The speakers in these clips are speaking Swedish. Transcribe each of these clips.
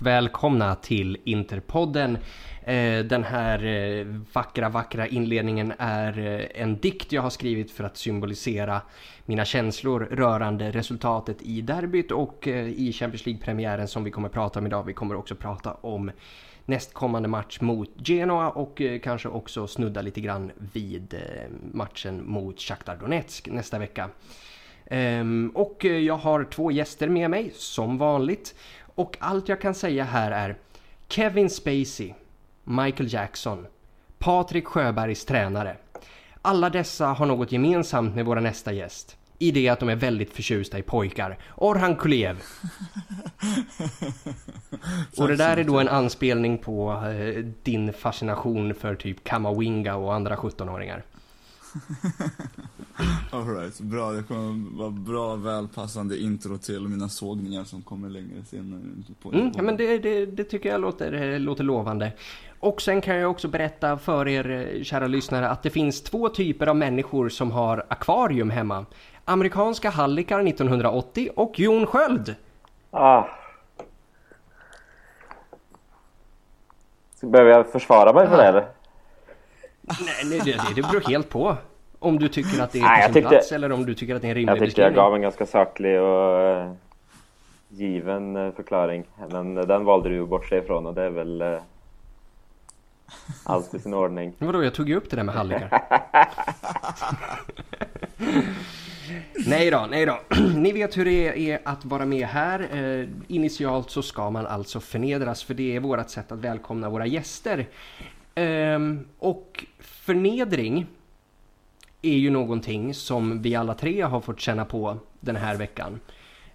Välkomna till Interpodden. Eh, den här eh, vackra, vackra inledningen är eh, en dikt jag har skrivit för att symbolisera mina känslor rörande resultatet i derbyt och i Champions League-premiären som vi kommer prata om idag. Vi kommer också prata om nästkommande match mot Genoa och kanske också snudda lite grann vid matchen mot Shakhtar Donetsk nästa vecka. Um, och jag har två gäster med mig, som vanligt. Och allt jag kan säga här är Kevin Spacey, Michael Jackson, Patrik Sjöbergs tränare. Alla dessa har något gemensamt med våra nästa gäst. I det att de är väldigt förtjusta i pojkar. Orhan Kulev. och det där är då en anspelning på eh, din fascination för typ Kamawinga och andra 17-åringar. Alright, bra. Det kommer vara bra välpassande intro till mina sågningar som kommer längre senare. På mm, ja, men det, det, det, tycker jag låter, låter lovande. Och sen kan jag också berätta för er kära lyssnare att det finns två typer av människor som har akvarium hemma. Amerikanska hallickar 1980 och Jon Sköld. Ah. Behöver jag försvara mig för det eller? Nej, det, det beror helt på. Om du tycker att det är Nej, på sin tyckte, plats eller om du tycker att det är en rimlig Jag tyckte jag gav en ganska saklig och uh, given uh, förklaring. Men uh, den valde du att bortse ifrån och det är väl allt i sin ordning. Vadå, jag tog ju upp det där med hallickar. nej då, nej då. Ni vet hur det är att vara med här. Eh, initialt så ska man alltså förnedras för det är vårt sätt att välkomna våra gäster. Eh, och förnedring är ju någonting som vi alla tre har fått känna på den här veckan.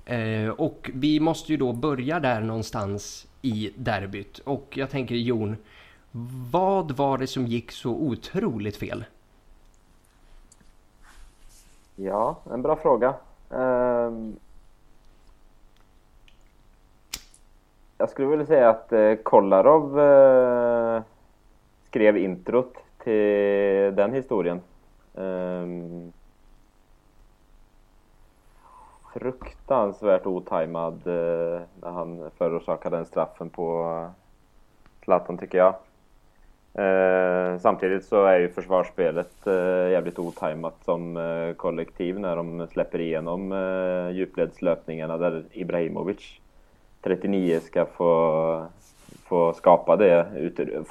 Eh, och vi måste ju då börja där någonstans i derbyt. Och jag tänker Jon, vad var det som gick så otroligt fel? Ja, en bra fråga. Um... Jag skulle vilja säga att uh, Kolarov uh, skrev introt till den historien. Um, fruktansvärt otajmad uh, när han förorsakade den straffen på Zlatan tycker jag. Uh, samtidigt så är ju försvarsspelet uh, jävligt otajmat som uh, kollektiv när de släpper igenom uh, djupledslöpningarna där Ibrahimovic 39 ska få, få skapa det,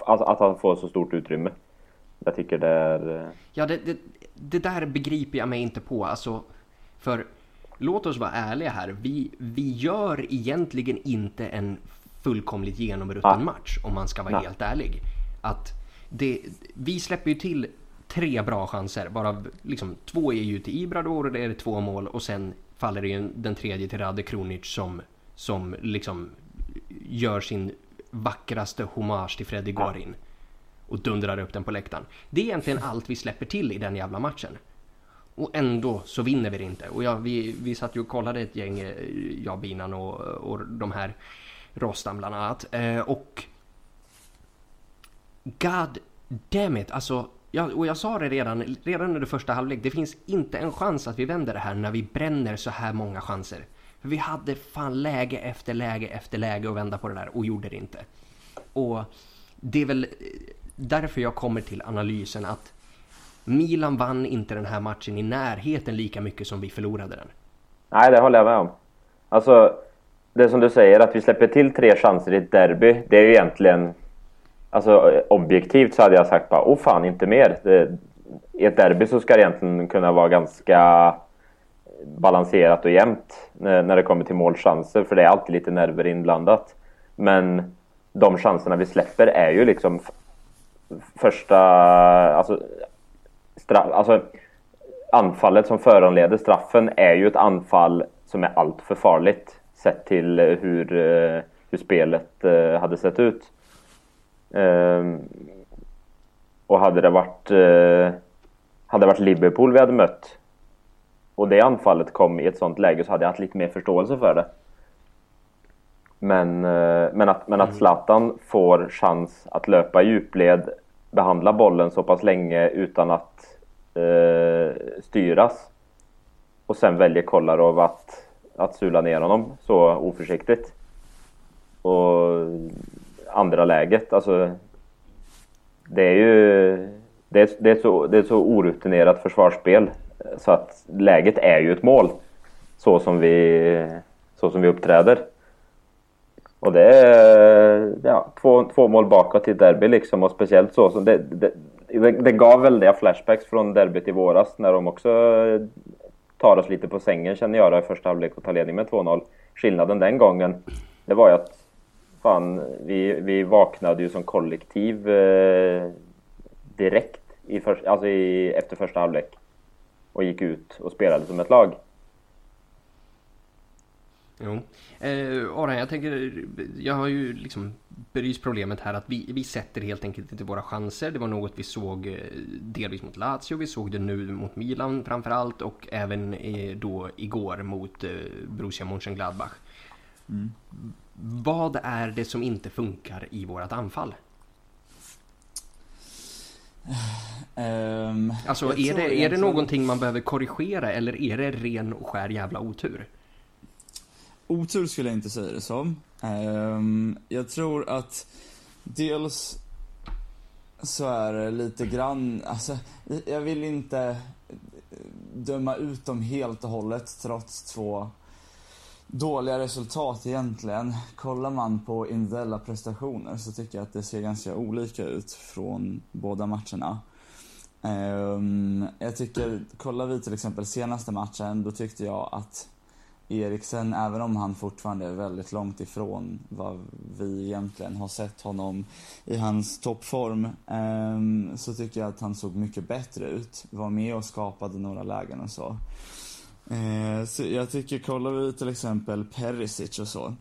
alltså att han får så stort utrymme. Jag tycker det är... Ja, det, det, det där begriper jag mig inte på. Alltså, för låt oss vara ärliga här. Vi, vi gör egentligen inte en fullkomligt genomrutten ah. match om man ska vara Nej. helt ärlig. Att det, vi släpper ju till tre bra chanser, bara liksom två är ju till Ibrador och det är två mål och sen faller det ju den tredje till Rade Kronic som, som liksom gör sin vackraste hommage till Freddy Gorin och dundrar upp den på läktaren. Det är egentligen allt vi släpper till i den jävla matchen. Och ändå så vinner vi det inte. Och ja, vi, vi satt ju och kollade ett gäng, eh, jag, Binan och, och de här Rostam bland annat. Eh, och God damn it, alltså Ja, och jag sa det redan, redan under första halvlek. Det finns inte en chans att vi vänder det här när vi bränner så här många chanser. För vi hade fan läge efter läge efter läge att vända på det där och gjorde det inte. Och det är väl eh, därför jag kommer till analysen att Milan vann inte den här matchen i närheten lika mycket som vi förlorade den. Nej, det håller jag med om. Alltså, det som du säger att vi släpper till tre chanser i ett derby, det är ju egentligen... Alltså objektivt så hade jag sagt bara, åh fan, inte mer. Det, I ett derby så ska det egentligen kunna vara ganska balanserat och jämnt när, när det kommer till målchanser, för det är alltid lite nerver inblandat. Men de chanserna vi släpper är ju liksom första, alltså, straff, alltså anfallet som föranleder straffen är ju ett anfall som är allt för farligt sett till eh, hur, eh, hur spelet eh, hade sett ut. Ehm, och hade det varit hade det varit Liverpool vi hade mött och det anfallet kom i ett sånt läge så hade jag haft lite mer förståelse för det. Men, eh, men, att, men att mm. Zlatan får chans att löpa i djupled, behandla bollen så pass länge utan att eh, styras. Och sen väljer Kolarov att, att sula ner honom så oförsiktigt. Och andra läget, alltså det är ju det är, det är, så, det är så orutinerat försvarsspel så att läget är ju ett mål så som vi, så som vi uppträder. Och det är ja, två, två mål bakåt i derby liksom och speciellt så som det, det, det gav väldiga flashbacks från derbyt i våras när de också tar oss lite på sängen känner jag då i första halvlek och tar ledning med 2-0. Skillnaden den gången det var ju att fan, vi, vi vaknade ju som kollektiv eh, direkt i för, alltså i, efter första halvlek och gick ut och spelade som ett lag. Jo. Eh, Aran, jag tänker, jag har ju liksom belyst problemet här att vi, vi sätter helt enkelt inte våra chanser. Det var något vi såg eh, delvis mot Lazio, vi såg det nu mot Milan framförallt och även eh, då igår mot eh, Borussia Mönchengladbach. Mm. Vad är det som inte funkar i vårt anfall? Um, alltså är det, är det någonting man behöver korrigera eller är det ren och skär jävla otur? Otur skulle jag inte säga det som. Um, jag tror att dels så är det lite grann, alltså jag vill inte döma ut dem helt och hållet trots två dåliga resultat egentligen. Kollar man på individuella prestationer så tycker jag att det ser ganska olika ut från båda matcherna. Um, jag tycker, kollar vi till exempel senaste matchen, då tyckte jag att Eriksen, även om han fortfarande är väldigt långt ifrån vad vi egentligen har sett honom i hans toppform, um, så tycker jag att han såg mycket bättre ut. Var med och skapade några lägen och så. Eh, jag tycker, kollar vi till exempel Perisic och så,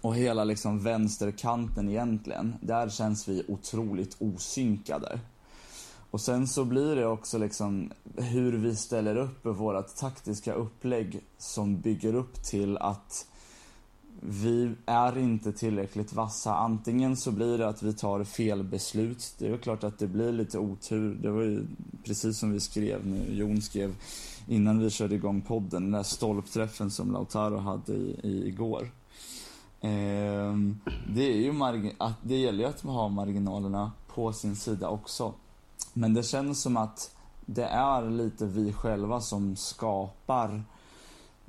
och hela liksom vänsterkanten egentligen, där känns vi otroligt osynkade. Och sen så blir det också liksom hur vi ställer upp vårat taktiska upplägg som bygger upp till att vi är inte tillräckligt vassa. Antingen så blir det att vi tar fel beslut. Det är klart att det blir lite otur. Det var ju precis som vi skrev nu, Jon skrev innan vi körde igång podden, den där stolpträffen som Lautaro hade i, i igår. Eh, det är ju att det gäller ju att ha marginalerna på sin sida också. Men det känns som att det är lite vi själva som skapar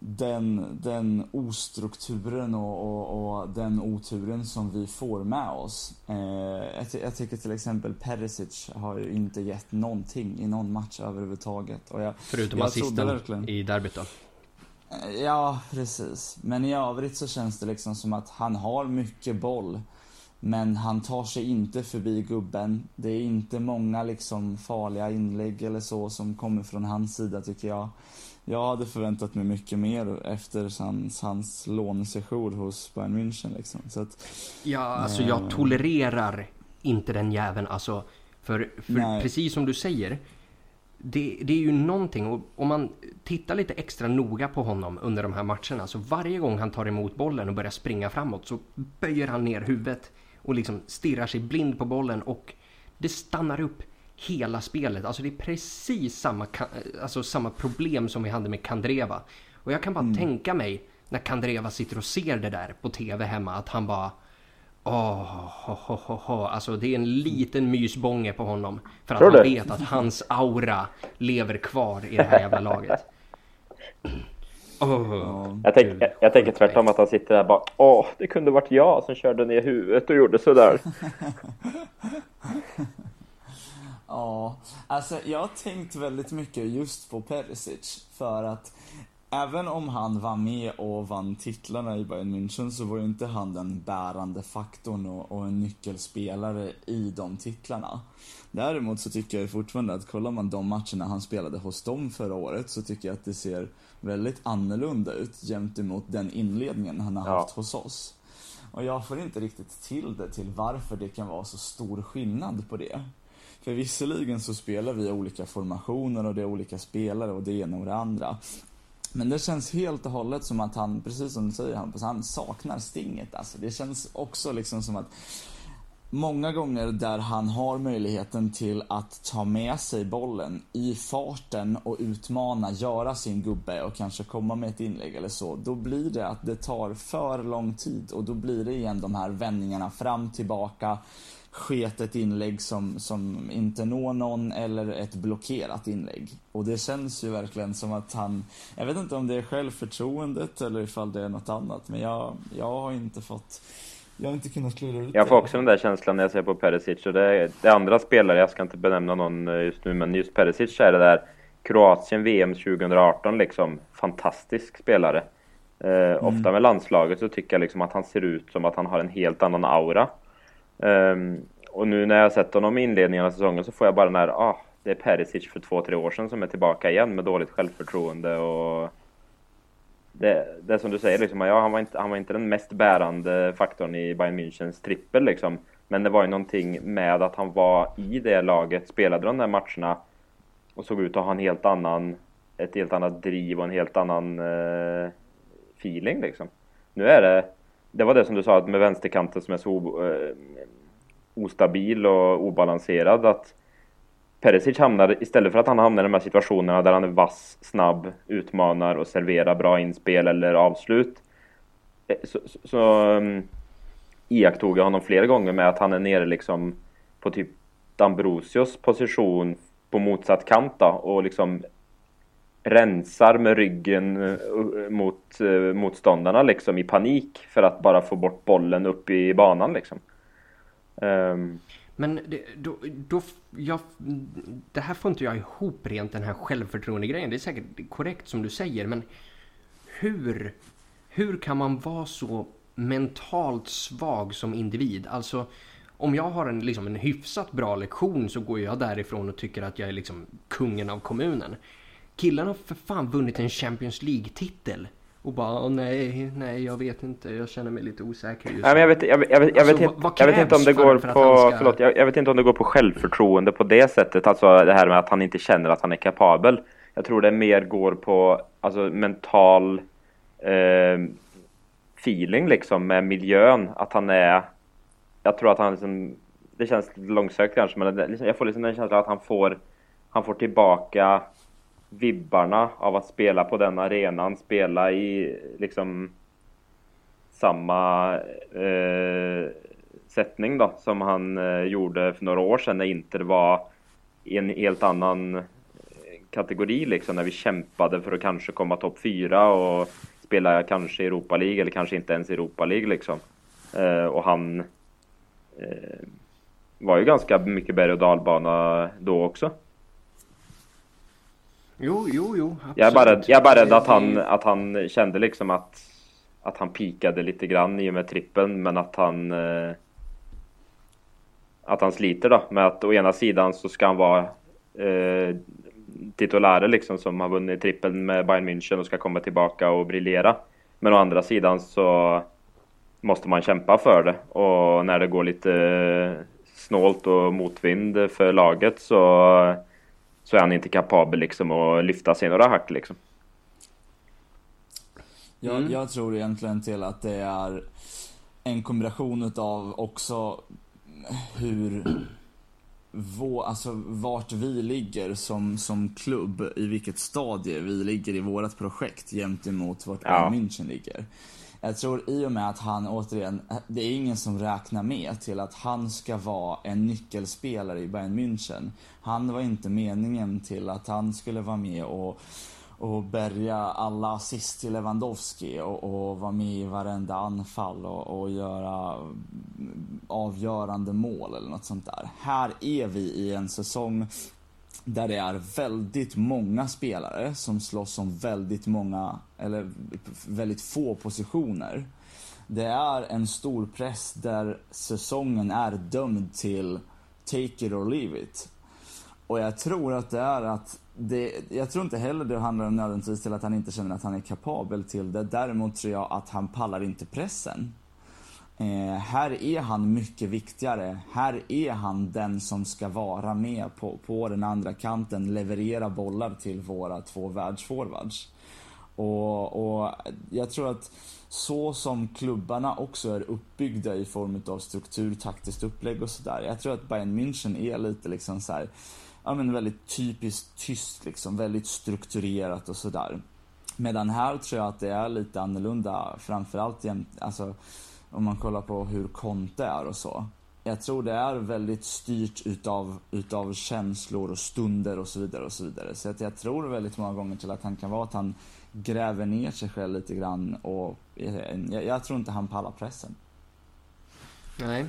den, den ostrukturen och, och, och den oturen som vi får med oss. Eh, jag, jag, tycker till exempel Perisic har ju inte gett någonting i någon match överhuvudtaget. Och jag, Förutom assisten i derbyt då? Eh, ja, precis. Men i övrigt så känns det liksom som att han har mycket boll. Men han tar sig inte förbi gubben. Det är inte många liksom farliga inlägg eller så som kommer från hans sida tycker jag. Jag hade förväntat mig mycket mer efter hans, hans lånesession hos Bayern München liksom. Så att, ja, alltså jag äh... tolererar inte den jäveln alltså. För, för precis som du säger. Det, det, är ju någonting och om man tittar lite extra noga på honom under de här matcherna så varje gång han tar emot bollen och börjar springa framåt så böjer han ner huvudet och liksom stirrar sig blind på bollen och det stannar upp hela spelet. Alltså det är precis samma, alltså samma problem som vi hade med Kandreva. Och jag kan bara mm. tänka mig när Kandreva sitter och ser det där på tv hemma att han bara Åh, oh, oh, oh, alltså det är en liten mysbånge på honom. För att han vet att hans aura lever kvar i det här jävla laget. Oh, jag, tänk, jag, jag, tänker tvärtom att han sitter där bara Åh, det kunde varit jag som körde ner huvudet och gjorde sådär. alltså jag har tänkt väldigt mycket just på Perisic. För att även om han var med och vann titlarna i Bayern München så var ju inte han den bärande faktorn och, och en nyckelspelare i de titlarna. Däremot så tycker jag fortfarande att kollar man de matcherna han spelade hos dem förra året så tycker jag att det ser väldigt annorlunda ut jämt emot den inledningen han har ja. haft hos oss. Och jag får inte riktigt till det till varför det kan vara så stor skillnad på det. För visserligen så spelar vi olika formationer och det är olika spelare och det ena och det andra. Men det känns helt och hållet som att han, precis som du säger Hampus, han saknar stinget alltså. Det känns också liksom som att många gånger där han har möjligheten till att ta med sig bollen i farten och utmana, göra sin gubbe och kanske komma med ett inlägg eller så. Då blir det att det tar för lång tid och då blir det igen de här vändningarna fram, tillbaka, sketet inlägg som, som inte når någon eller ett blockerat inlägg. Och det känns ju verkligen som att han, jag vet inte om det är självförtroendet eller ifall det är något annat, men jag, jag har inte fått jag har inte kunnat klura ut Jag får också den där känslan när jag ser på Perisic och det är, det är andra spelare, jag ska inte benämna någon eh, just nu, men just Perisic är det där Kroatien VM 2018 liksom, fantastisk spelare. Eh, mm. Ofta med landslaget så tycker jag liksom att han ser ut som att han har en helt annan aura. Um, och nu när jag sett honom i inledningen av säsongen så får jag bara den här, ah, det är Perisic för två, tre år sedan som är tillbaka igen med dåligt självförtroende och det, det är som du säger, liksom, ja, han, var inte, han var inte den mest bärande faktorn i Bayern Münchens trippel liksom. Men det var ju någonting med att han var i det laget, spelade de där matcherna och såg ut att ha en helt annan, ett helt annat driv och en helt annan eh, feeling liksom. Nu är det, det var det som du sa med vänsterkanten som är så eh, ostabil och obalanserad att Perisic hamnar, istället för att han hamnar i de här situationerna där han är vass, snabb, utmanar och serverar bra inspel eller avslut eh, så, så, så um, iakttog jag honom flera gånger med att han är nere liksom på typ Dambrosios position på motsatt kant då, och liksom rensar med ryggen eh, eh, mot uh, motståndarna liksom i panik för att bara få bort bollen upp i banan liksom. Um, men det, då, då, jag, det här får inte jag ihop rent den här självförtroende-grejen. Det är säkert korrekt som du säger, men hur, hur kan man vara så mentalt svag som individ? Alltså, om jag har en, liksom, en hyfsat bra lektion så går jag därifrån och tycker att jag är liksom kungen av kommunen. Killen har för fan vunnit en Champions League-titel och bara, nej, nej, jag vet inte, jag känner mig lite osäker just men jag vet, jag, jag, jag, jag alltså, jag vet inte om det går för, på, ska... förlåt, jag, jag, vet inte om det går på självförtroende på det sättet, alltså det här med att han inte känner att han är kapabel. Jag tror det mer går på, alltså mental eh, feeling liksom med miljön, att han är, jag tror att han liksom, det känns långsökt kanske, men det, jag får liksom den känslan att han får, han får tillbaka vibbarna av att spela på den arenan, spela i liksom samma eh, sättning då som han eh, gjorde för några år sedan när Inter var i en helt annan eh, kategori liksom när vi kämpade för att kanske komma topp fyra och spela kanske Europa League eller kanske inte ens Europa League liksom. Eh, och han eh, var ju ganska mycket berg och dalbana då också. Jo, jo, jo. Absolut. Jag är bara, jag är bara rädd att han, att han kände liksom att, att han pikade lite grann i och med trippen men att han eh, att han sliter då med att å ena sidan så ska han vara eh, titulärer liksom som har vunnit trippen med Bayern München och ska komma tillbaka och briljera. Men å andra sidan så måste man kämpa för det och när det går lite snålt och motvind för laget så så är han inte kapabel liksom att lyfta sig några hack liksom. Jag, mm. jag tror egentligen till att det är en kombination utav också hur vår, alltså vart vi ligger som, som klubb, i vilket stadie vi ligger i vårt projekt jämt emot vart ja. München ligger. Jag tror i och med att han återigen, det är ingen som räknar med till att han ska vara en nyckelspelare i Bayern München. Han var inte meningen till att han skulle vara med och, och bärga alla assist till Lewandowski och, och vara med i varenda anfall och, och göra avgörande mål eller något sånt där. Här är vi i en säsong där det är väldigt många spelare som slåss om väldigt många, eller väldigt få positioner. Det är en stor press där säsongen är dömd till take it or leave it. Och jag tror att det är att det, jag tror inte heller det handlar om nödvändigtvis till att han inte känner att han är kapabel till det. Däremot tror jag att han pallar inte pressen. Eh, här är han mycket viktigare. Här är han den som ska vara med på, på den andra kanten, leverera bollar till våra två världsforwards. Och, och jag tror att så som klubbarna också är uppbyggda i form av struktur, taktiskt upplägg och sådär. Jag tror att Bayern München är lite liksom så här, ja men väldigt typiskt tyst liksom, väldigt strukturerat och sådär. Medan här tror jag att det är lite annorlunda, framförallt jämt, alltså om man kollar på hur Conte är och så. Jag tror det är väldigt styrt utav, utav känslor och stunder och så vidare och så vidare. Så att jag tror väldigt många gånger till att han kan vara att han gräver ner sig själv lite grann och eh, jag, jag tror inte han pallar pressen. Nej.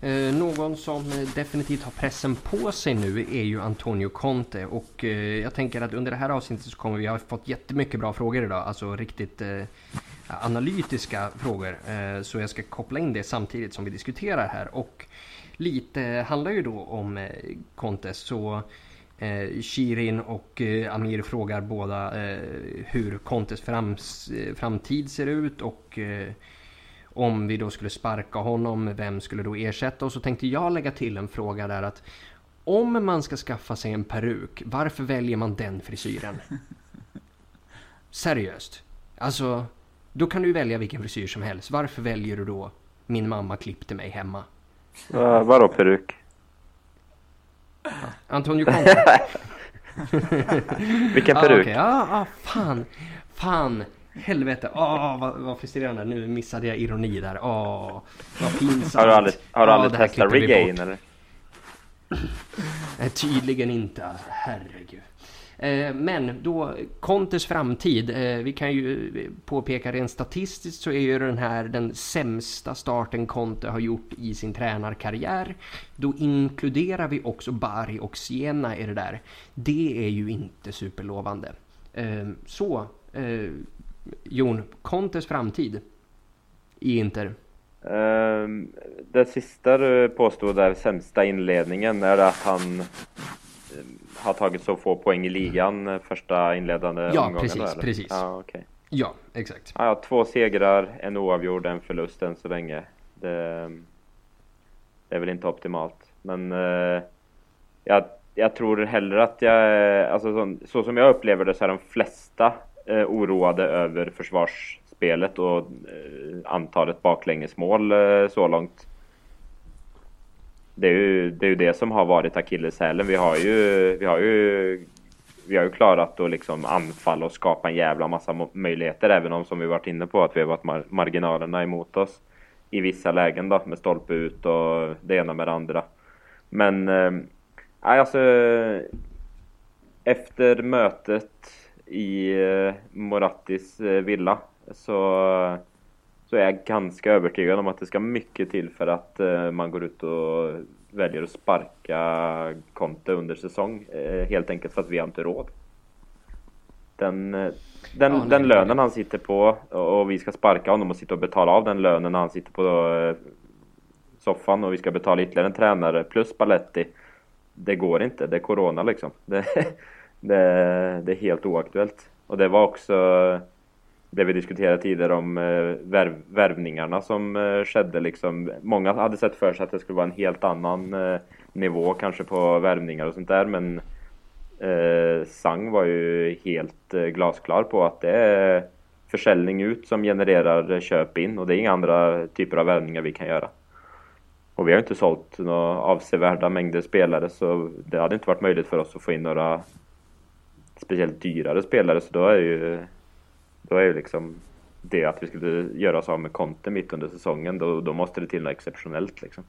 Eh, någon som eh, definitivt har pressen på sig nu är ju Antonio Conte och eh, jag tänker att under det här avsnittet så kommer vi ha fått jättemycket bra frågor idag, alltså riktigt eh, analytiska frågor. Eh, så jag ska koppla in det samtidigt som vi diskuterar här och lite handlar ju då om eh, Conte så Eh, Shirin och Amir frågar båda hur Contes framtid ser ut och om vi då skulle sparka honom, vem skulle då ersätta? Och så tänkte jag lägga till en fråga där att om man ska skaffa sig en peruk, varför väljer man den frisyren? Seriöst. Alltså, då kan du välja vilken frisyr som helst. Varför väljer du då min mamma klippte mig hemma? Uh, vadå peruk? Antonio Conte. Vilken peruk? Ah, okay. ah, ah, fan. Fan. Helvete. Oh, vad, vad frustrerande. Nu missade jag ironi där. Oh, vad pinsamt. Har du aldrig, har du aldrig oh, testat regain eller? Nej, tydligen inte. Alltså, herregud. Eh, men då Contes framtid. Eh, vi kan ju påpeka rent statistiskt så är ju den här den sämsta starten Conte har gjort i sin tränarkarriär. Då inkluderar vi också Bari och Siena i det där. Det är ju inte superlovande. Eh, så, Jon, Contes framtid i Inter. Ehm, det sista du påstod där, sämsta inledningen, är det att han har tagit så få poäng i ligan eh, första inledande ja, omgången? Precis, eller? precis. Ja, okay. Ja, exakt. Ja, två segrar, en oavgjord, en förlust än så länge. Det, det är väl inte optimalt. Men eh, jag, jag, tror hellre att jag... Alltså så, så, som jag upplever det så är de flesta eh, oroade över försvarsspelet och eh, antalet baklängesmål eh, så långt det är ju det, är ju det som har varit akilleshälen. Vi har ju, vi har ju vi har ju klarat att liksom anfalla och skapa en jävla massa möjligheter även om som vi varit inne på att vi har varit mar marginalerna emot oss i vissa lägen då med stolpe ut och det ena med det andra. Men eh, alltså efter mötet i eh, Morattis eh, villa så så är jag ganska övertygad om att det ska mycket till för att eh, man går ut och väljer att sparka Conte under säsong. Eh, helt enkelt för att vi har inte råd. Den, eh, den, ja, den lönen han sitter på och vi ska sparka honom och sitta och betala av den lönen han sitter på soffan och vi ska betala ytterligare en tränare plus Paletti. Det går inte, det är Corona liksom. Det, det, det är helt oaktuellt. Och det var också det vi diskuterade tidigare om eh, värv, värvningarna som eh, skedde liksom. Många hade sett för sig att det skulle vara en helt annan eh, nivå kanske på värvningar och sånt där men eh, Sang var ju helt eh, glasklar på att det är försäljning ut som genererar eh, köp in och det är inga andra typer av värvningar vi kan göra. Och vi har inte sålt några avsevärda mängder spelare så det hade inte varit möjligt för oss att få in några speciellt dyrare spelare så då är ju då är ju liksom det att vi skulle göra oss av med Conte mitt under säsongen, då, då måste det till något exceptionellt liksom.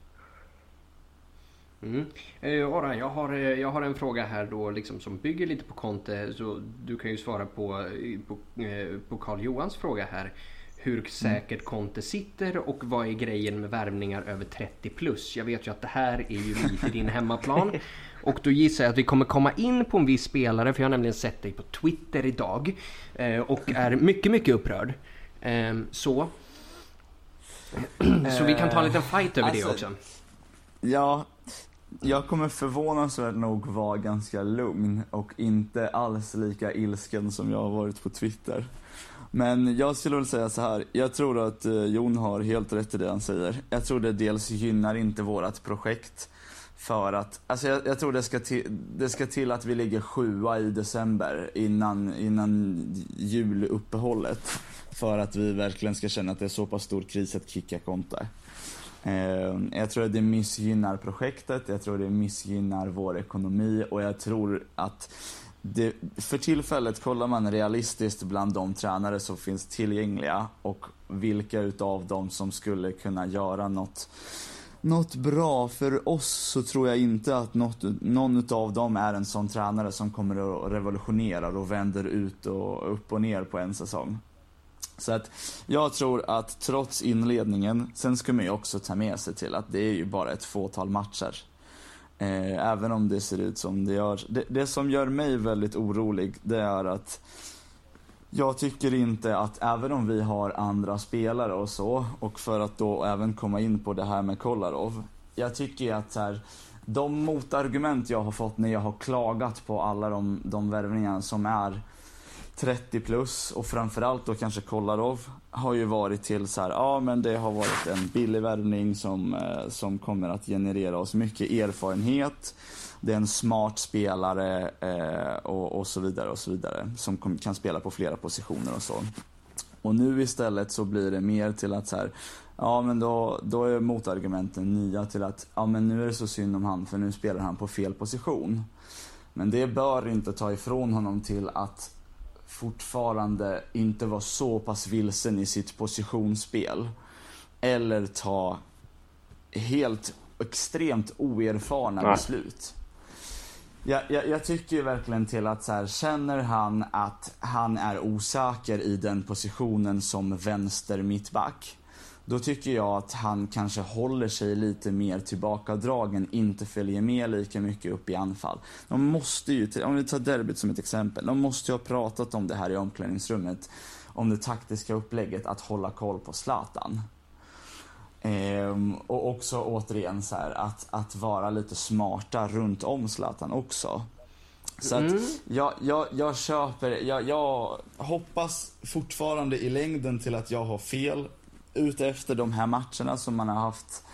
Mm. Eh, Ora, jag, har, eh, jag har en fråga här då liksom som bygger lite på Conte. Så du kan ju svara på, på, eh, på Carl Johans fråga här. Hur säkert Conte sitter och vad är grejen med värvningar över 30 plus? Jag vet ju att det här är ju lite din hemmaplan. Och då gissar jag att vi kommer komma in på en viss spelare, för jag har nämligen sett dig på Twitter idag. Eh, och är mycket, mycket upprörd. Eh, så. så vi kan ta en liten fight över alltså, det också. Ja, jag kommer förvånansvärt nog vara ganska lugn och inte alls lika ilsken som jag har varit på Twitter. Men jag skulle väl säga så här. Jag tror att eh, Jon har helt rätt i det han säger. Jag tror det dels gynnar inte vårat projekt. För att, alltså jag, jag tror det ska, till, det ska till att vi ligger sjua i december innan, innan juluppehållet. För att vi verkligen ska känna att det är så pass stor kris att kicka Conte. Eh, jag tror att det missgynnar projektet, jag tror det missgynnar vår ekonomi och jag tror att det, för tillfället kollar man realistiskt bland de tränare som finns tillgängliga och vilka utav dem som skulle kunna göra något, något bra för oss så tror jag inte att något, någon utav dem är en sån tränare som kommer att revolutionera och vänder ut och upp och ner på en säsong. Så att jag tror att trots inledningen, sen ska man ju också ta med sig till att det är ju bara ett fåtal matcher. Eh, även om det ser ut som det gör. Det, det, som gör mig väldigt orolig, det är att jag tycker inte att, även om vi har andra spelare och så, och för att då även komma in på det här med Kolarov. Jag tycker att så här, de motargument jag har fått när jag har klagat på alla de, de värvningar som är 30 plus och framförallt då kanske Kolarov har ju varit till så här, ja men det har varit en billig värvning som, eh, som kommer att generera oss mycket erfarenhet. Det är en smart spelare eh, och, och så vidare och så vidare som kom, kan spela på flera positioner och så. Och nu istället så blir det mer till att så här, ja men då, då är motargumenten nya till att, ja men nu är det så synd om han för nu spelar han på fel position. Men det bör inte ta ifrån honom till att fortfarande inte vara så pass vilsen i sitt positionsspel. Eller ta helt extremt oerfarna Nej. beslut. Jag, jag, jag, tycker ju verkligen till att så här, känner han att han är osäker i den positionen som vänster mittback då tycker jag att han kanske håller sig lite mer tillbakadragen, inte följer med lika mycket upp i anfall. De måste ju, om vi tar derbyt som ett exempel, de måste ju ha pratat om det här i omklädningsrummet, om det taktiska upplägget att hålla koll på Zlatan. Ehm, och också återigen så här, att, att vara lite smarta runt om Zlatan också. Så att mm. jag, jag, jag köper, jag, jag hoppas fortfarande i längden till att jag har fel ute efter de här matcherna som man har haft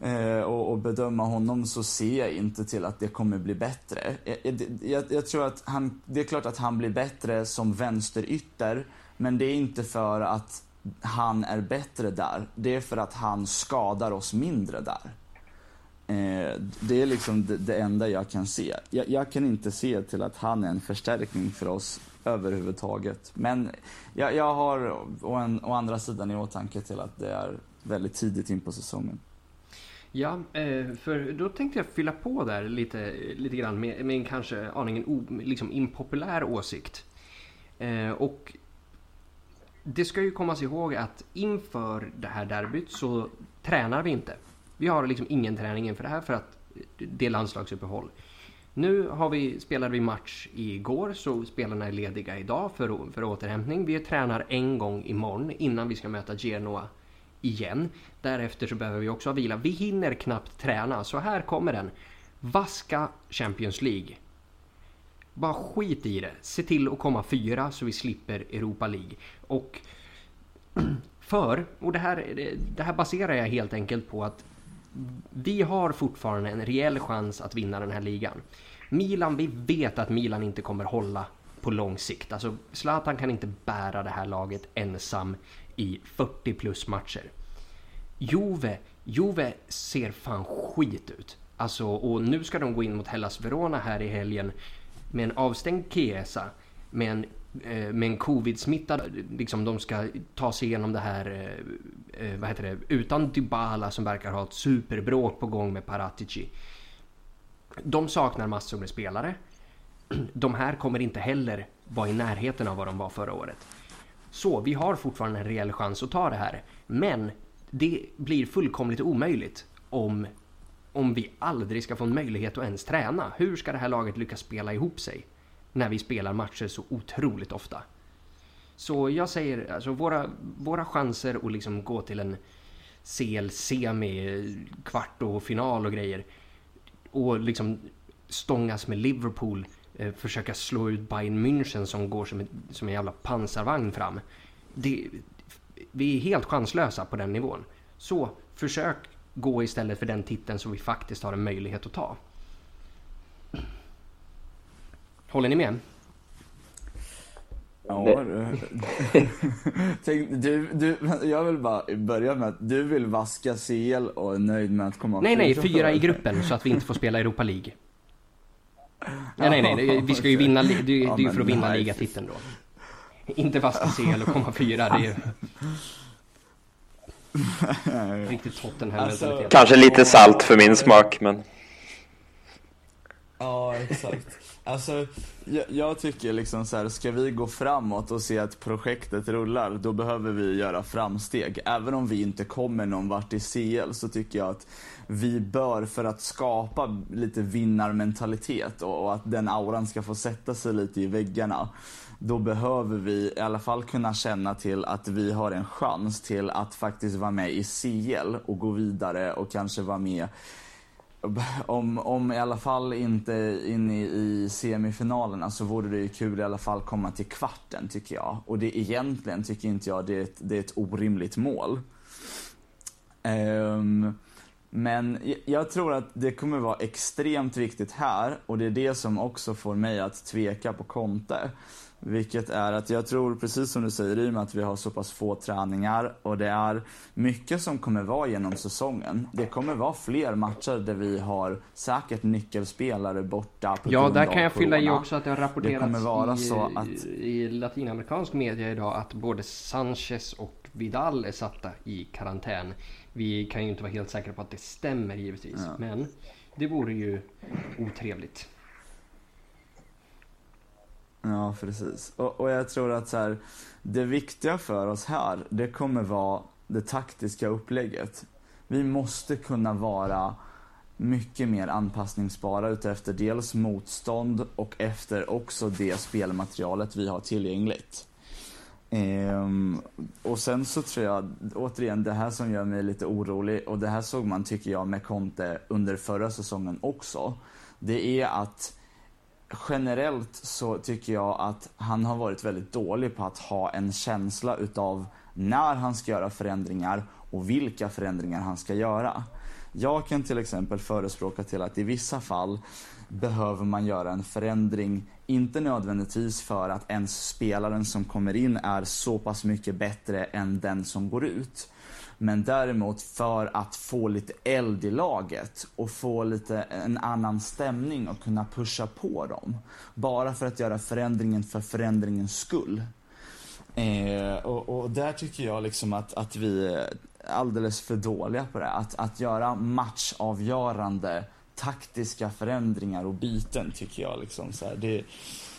eh, och, och, bedöma honom så ser jag inte till att det kommer bli bättre. Eh, eh, jag, jag, jag, tror att han, det är klart att han blir bättre som vänsterytter, men det är inte för att han är bättre där. Det är för att han skadar oss mindre där. Eh, det är liksom det, det, enda jag kan se. Jag, jag, kan inte se till att han är en förstärkning för oss överhuvudtaget. Men jag, jag har å, en, å andra sidan i åtanke till att det är väldigt tidigt in på säsongen. Ja, eh, för då tänkte jag fylla på där lite, lite grann med, med en kanske aningen o, liksom impopulär åsikt. Eh, och det ska ju kommas ihåg att inför det här derbyt så tränar vi inte. Vi har liksom ingen träning inför det här för att det är landslagsuppehåll. Nu har vi, spelade vi match igår så spelarna är lediga idag för, för återhämtning. Vi tränar en gång imorgon innan vi ska möta Genoa igen. Därefter så behöver vi också ha vila. Vi hinner knappt träna så här kommer den. Vaska Champions League. Bara skit i det. Se till att komma fyra så vi slipper Europa League. Och för, och det här, det här baserar jag helt enkelt på att vi har fortfarande en rejäl chans att vinna den här ligan. Milan, vi vet att Milan inte kommer hålla på lång sikt. Alltså Zlatan kan inte bära det här laget ensam i 40 plus matcher. Juve, Juve ser fan skit ut. Alltså, och nu ska de gå in mot Hellas Verona här i helgen med en avstängd Chiesa, med en, Eh, med en covid-smittad, liksom de ska ta sig igenom det här, eh, eh, vad heter det, utan Dybala som verkar ha ett superbråk på gång med Paratici. De saknar massor med spelare. De här kommer inte heller vara i närheten av vad de var förra året. Så vi har fortfarande en reell chans att ta det här. Men det blir fullkomligt omöjligt om, om vi aldrig ska få en möjlighet att ens träna. Hur ska det här laget lyckas spela ihop sig när vi spelar matcher så otroligt ofta? Så jag säger, alltså våra, våra chanser att liksom gå till en CL-semi, kvart och final och grejer och liksom stångas med Liverpool, eh, försöka slå ut Bayern München som går som, ett, som en jävla pansarvagn fram. Det, vi är helt chanslösa på den nivån. Så försök gå istället för den titeln som vi faktiskt har en möjlighet att ta. Håller ni med? Ja, Tänk, du, du, jag vill bara börja med att du vill vaska CL och är nöjd med att komma Nej, nej, fyra i gruppen så att vi inte får spela Europa League. Nej, nej, nej, vi ska ju vinna, det, det är ju för att vinna ligatiteln då. Inte vaska CL och komma fyra, det är ju... Riktigt Tottenham-mentalitet. Alltså, Kanske lite salt för min smak, men... Ja, exakt. Alltså, jag, jag, tycker liksom så här, ska vi gå framåt och se att projektet rullar, då behöver vi göra framsteg. Även om vi inte kommer någon vart i CL så tycker jag att vi bör, för att skapa lite vinnarmentalitet och, och att den auran ska få sätta sig lite i väggarna, då behöver vi i alla fall kunna känna till att vi har en chans till att faktiskt vara med i CL och gå vidare och kanske vara med om, om i alla fall inte in i, i semifinalerna så vore det ju kul i alla fall komma till kvarten tycker jag. Och det egentligen tycker inte jag det är ett, det är ett orimligt mål. Um, men jag tror att det kommer vara extremt viktigt här och det är det som också får mig att tveka på Conte. Vilket är att jag tror, precis som du säger i att vi har så pass få träningar och det är mycket som kommer vara genom säsongen. Det kommer vara fler matcher där vi har säkert nyckelspelare borta på Ja, där kan jag fylla i också att det har rapporterats det vara i, så att... i latinamerikansk media idag att både Sanchez och Vidal är satta i karantän. Vi kan ju inte vara helt säkra på att det stämmer givetvis, ja. men det vore ju otrevligt. Ja, precis. Och, och jag tror att så här, det viktiga för oss här, det kommer vara det taktiska upplägget. Vi måste kunna vara mycket mer anpassningsbara utefter dels motstånd och efter också det spelmaterialet vi har tillgängligt. Ehm, och sen så tror jag, återigen, det här som gör mig lite orolig och det här såg man tycker jag med Conte under förra säsongen också. Det är att generellt så tycker jag att han har varit väldigt dålig på att ha en känsla utav när han ska göra förändringar och vilka förändringar han ska göra. Jag kan till exempel förespråka till att i vissa fall behöver man göra en förändring, inte nödvändigtvis för att ens spelaren som kommer in är så pass mycket bättre än den som går ut. Men däremot för att få lite eld i laget och få lite en annan stämning och kunna pusha på dem. Bara för att göra förändringen för förändringens skull. Eh, och, och, där tycker jag liksom att, att vi är alldeles för dåliga på det. Att, att göra matchavgörande taktiska förändringar och byten tycker jag liksom så här, det,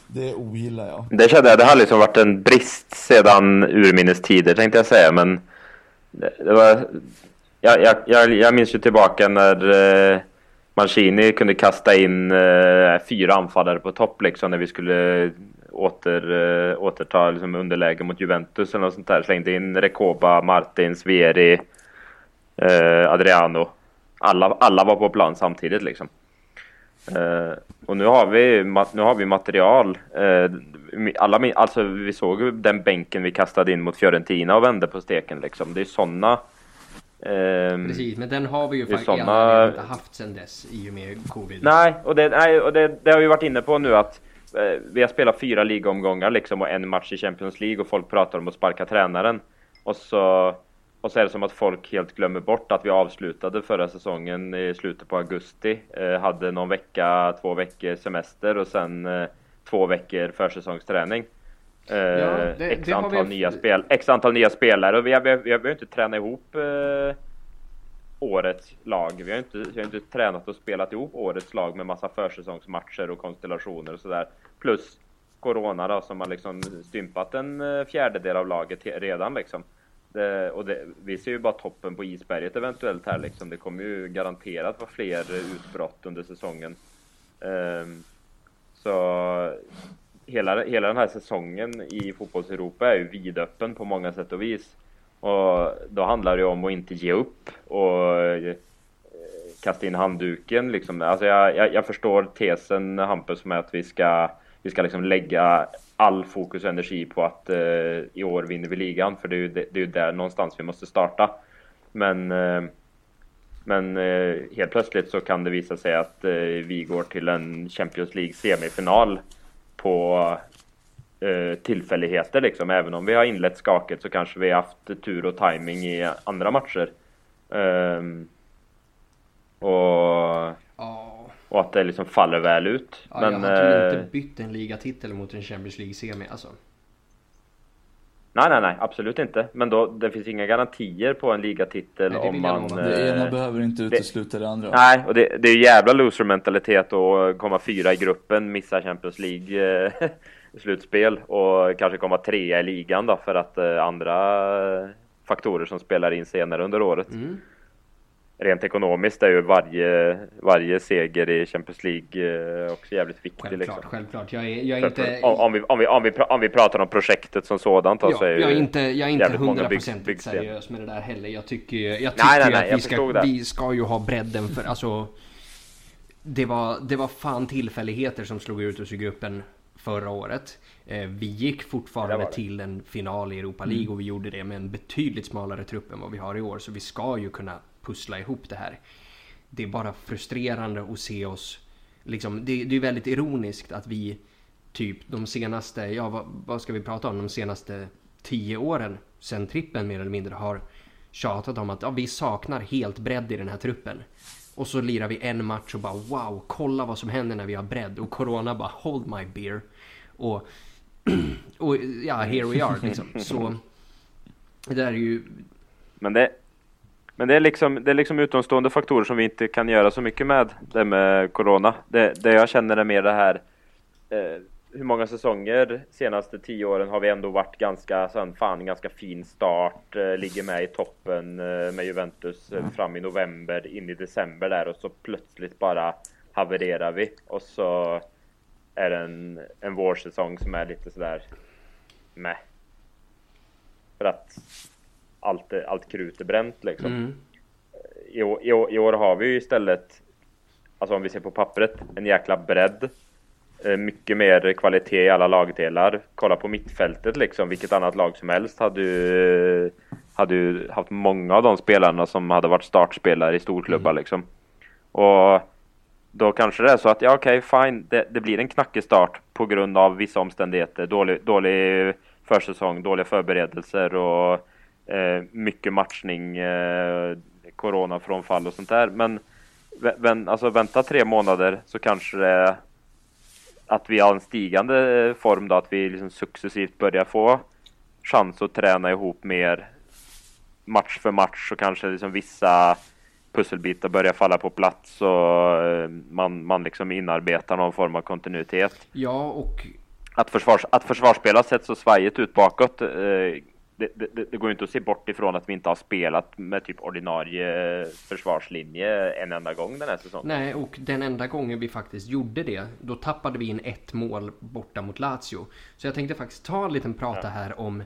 det ogillar jag. Det kände jag, det har liksom varit en brist sedan urminnes tider tänkte jag säga men det, det var, jag, jag, jag, minns ju tillbaka när eh, Mancini kunde kasta in eh, fyra anfallare på topp liksom när vi skulle åter, eh, återta liksom, underläge mot Juventus eller något sånt där. Slängde in Rekoba, Martins, Vieri, eh, Adriano. Alla, alla var på plan samtidigt liksom. Uh, och nu har vi, nu har vi material. Uh, alla, alltså, vi såg den bänken vi kastade in mot Fiorentina och vände på steken liksom. Det är sådana... Uh, Precis, men den har vi ju faktiskt såna... inte haft sedan dess i och med covid. Nej, och det, nej, och det, det har vi varit inne på nu att vi har spelat fyra ligaomgångar liksom och en match i Champions League och folk pratar om att sparka tränaren. Och så och så är det som att folk helt glömmer bort att vi avslutade förra säsongen i slutet på augusti. Eh, hade någon vecka, två veckor semester och sen eh, två veckor försäsongsträning. Eh, ja, det, x, antal vi... nya spel, x antal nya spelare och vi har, vi har, vi har inte tränat ihop eh, årets lag. Vi har, inte, vi har inte tränat och spelat ihop årets lag med massa försäsongsmatcher och konstellationer och sådär. Plus Corona då som har liksom stympat en eh, fjärdedel av laget redan liksom. Det, och det, vi ser ju bara toppen på isberget eventuellt här liksom. Det kommer ju garanterat vara fler utbrott under säsongen. Um, så hela, hela den här säsongen i fotbollseuropa är ju vidöppen på många sätt och vis. Och då handlar det ju om att inte ge upp och eh, kasta in handduken liksom. Alltså jag, jag, jag förstår tesen Hampus med att vi ska, vi ska liksom lägga all fokus och energi på att eh, i år vinner vi ligan. För det är, ju, det, det är ju där någonstans vi måste starta. Men eh, Men eh, helt plötsligt så kan det visa sig att eh, vi går till en Champions League semifinal på eh, tillfälligheter liksom. Även om vi har inlett skaket så kanske vi har haft tur och timing i andra matcher. Ehm, och, Ja, och att det liksom faller väl ut. ja Men, jag hade eh, inte bytt en ligatitel mot en Champions League-semi alltså. Nej, nej, nej, absolut inte. Men då, det finns inga garantier på en ligatitel Nej, det om man... Det ena eh, behöver inte utesluta det andra. Nej, och det, det är ju jävla loser-mentalitet att komma fyra i gruppen, missa Champions League eh, slutspel och kanske komma trea i ligan då för att eh, andra faktorer som spelar in senare under året. Mm. Rent ekonomiskt är ju varje, varje seger i Champions League eh, också jävligt viktig. Självklart, Liksom. självklart. Jag är, jag är inte... om, om, vi, om, vi, om, vi, om vi pratar om projektet som sådant Ja, så är jag är inte, jag är inte hundraprocentigt seriös med det där heller. Jag tycker jag Nej, tycker nej, ju nej, att vi ska, det. vi ska ju ha bredden för alltså det var, det var fan tillfälligheter som slog ut oss i gruppen förra året. Eh, vi gick Det fortfarande var det. till en final i Europa League och vi gjorde det med en betydligt smalare trupp än vad vi har i år. Så vi ska ju kunna pussla ihop det här. Det är bara frustrerande att se oss, liksom, det, det är väldigt ironiskt att vi typ de senaste, ja vad, vad ska vi prata om, de senaste tio åren sen trippen mer eller mindre har tjatat om att ja, vi saknar helt bredd i den här truppen. Och så lirar vi en match och bara wow, kolla vad som händer när vi har bredd. Och Corona bara hold my beer. Och, och ja, here we are liksom. Så det där är ju, Men det, men det är liksom, det är liksom utomstående faktorer som vi inte kan göra så mycket med. Det med Corona. Det, det jag känner är mer det här. Eh, hur många säsonger senaste tio åren har vi ändå varit ganska, här, fan, ganska fin start. Eh, ligger med i toppen eh, med Juventus eh, fram i november, in i december där och så plötsligt bara havererar vi. Och så är det en, en vårsäsong som är lite sådär med. För att allt, allt krut är bränt liksom. mm, I, år, i, I år har vi ju istället, alltså om vi ser på pappret, en jäkla bredd. Eh, Mycket mer kvalitet i alla lagdelar. Kolla på mittfältet liksom, vilket annat lag som helst hade ju, hade ju haft många av de spelarna som hade varit startspelare i storklubbar liksom. Och då kanske det är så att, ja okej, fine, det, det blir en knackig start på grund av vissa omständigheter. Dålig, dålig försäsong, dåliga förberedelser och eh, mycket matchning, eh, coronafrånfall och sånt där. Men vä- vän, alltså, vänta tre månader så kanske det att vi har en stigande form då, att vi liksom successivt börjar få chans att träna ihop mer match för match och kanske liksom vissa pusselbitar börjar falla på plats och eh, man, man liksom inarbetar någon form av kontinuitet. ja och Att, försvars, att försvarsspel har sett så svajigt ut bakåt, eh, det, det, det går ju inte att se bort ifrån att vi inte har spelat med typ ordinarie försvarslinje en enda gång den här säsongen. Nej, och den enda gången vi faktiskt gjorde det, då tappade vi in ett mål borta mot Lazio. Så jag tänkte faktiskt ta en liten prata här om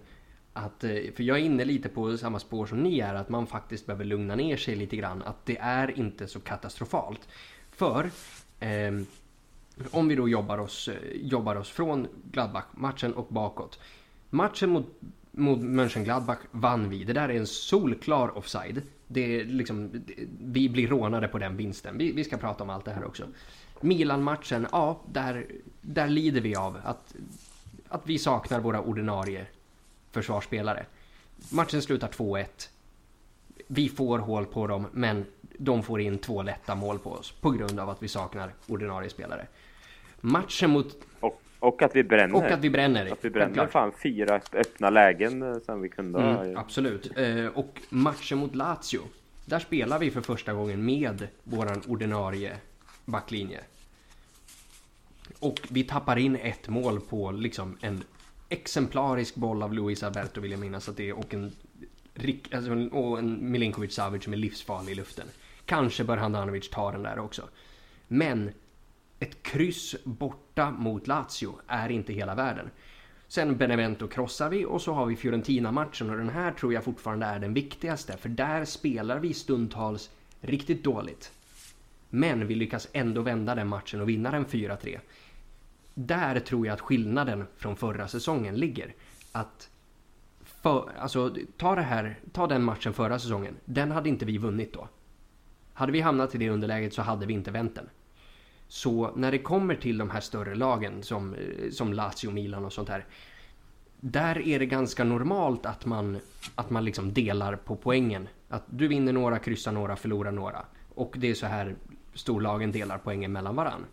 att, eh, för jag är inne lite på samma spår som ni är, att man faktiskt behöver lugna ner sig lite grann. Att det är inte så katastrofalt. För ehm, om vi då jobbar oss, eh, jobbar oss från Gladbach-matchen och bakåt. Matchen mot, mot Mönchengladbach vann vi. Det där är en solklar offside. Det är liksom, vi blir rånade på den vinsten. Vi, vi ska prata om allt det här också. Milan-matchen, ja, där, där lider vi av att, att vi saknar våra ordinarie försvarsspelare. Matchen slutar 2-1. Vi får hål på dem, men de får in två lätta mål på oss på grund av att vi saknar ordinarie spelare. Matchen mot... Och, att vi bränner. Och att vi bränner. Att vi bränner självklart. fan fyra öppna lägen eh, sen vi kunde. Mm, absolut. Eh, och matchen mot Lazio. Där spelar vi för första gången med våran ordinarie backlinje. Och vi tappar in ett mål på liksom en exemplarisk boll av Luis Alberto vill jag minnas att det är och en, alltså, och en Milinkovic Savic som är livsfarlig i luften. Kanske bör Handanovic ta den där också. Men ett kryss borta mot Lazio är inte hela världen. Sen Benevento krossar vi och så har vi Fiorentina-matchen och den här tror jag fortfarande är den viktigaste för där spelar vi stundtals riktigt dåligt. Men vi lyckas ändå vända den matchen och vinna den 4-3. Där tror jag att skillnaden från förra säsongen ligger. Att för, alltså, ta, det här, ta den matchen förra säsongen. Den hade inte vi vunnit då. Hade vi hamnat i det underläget så hade vi inte vänt den. Så när det kommer till de här större lagen som, eh, som Lazio, Milan och sånt här. Där är det ganska normalt att man, att man liksom delar på poängen. Att du vinner några, kryssar några, förlorar några. Och det är så här storlagen delar poängen mellan varann.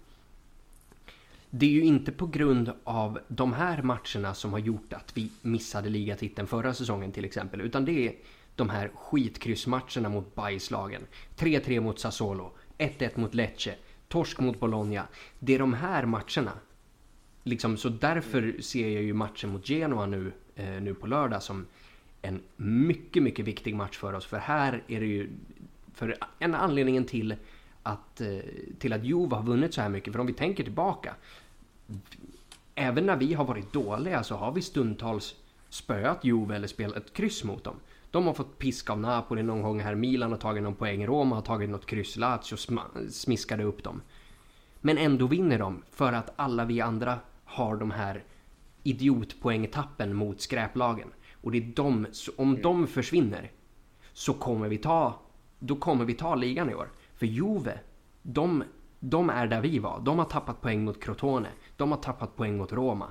Det är ju inte på grund av de här matcherna som har gjort att vi missade ligatiteln förra säsongen till exempel. Utan det är de här skitkryssmatcherna mot bajslagen. 3-3 mot Sassuolo, 1-1 mot Lecce, torsk mot Bologna. Det är de här matcherna. Liksom, så därför ser jag ju matchen mot Genoa nu, eh, nu på lördag som en mycket, mycket viktig match för oss. För här är det ju för en anledningen till att, eh, till att Juve har vunnit så här mycket. För om vi tänker tillbaka. Även när vi har varit dåliga så har vi stundtals spöat Juve eller spelat kryss mot dem. De har fått piska av Napoli någon gång här. Milan har tagit någon poäng. Roma har tagit något kryss. Lazio smiskade upp dem. Men ändå vinner de för att alla vi andra har de här idiotpoängtappen mot skräplagen. Och det är de, om de försvinner så kommer vi ta, då kommer vi ta ligan i år. För Juve, de, de är där vi var. De har tappat poäng mot Crotone. De har tappat poäng mot Roma.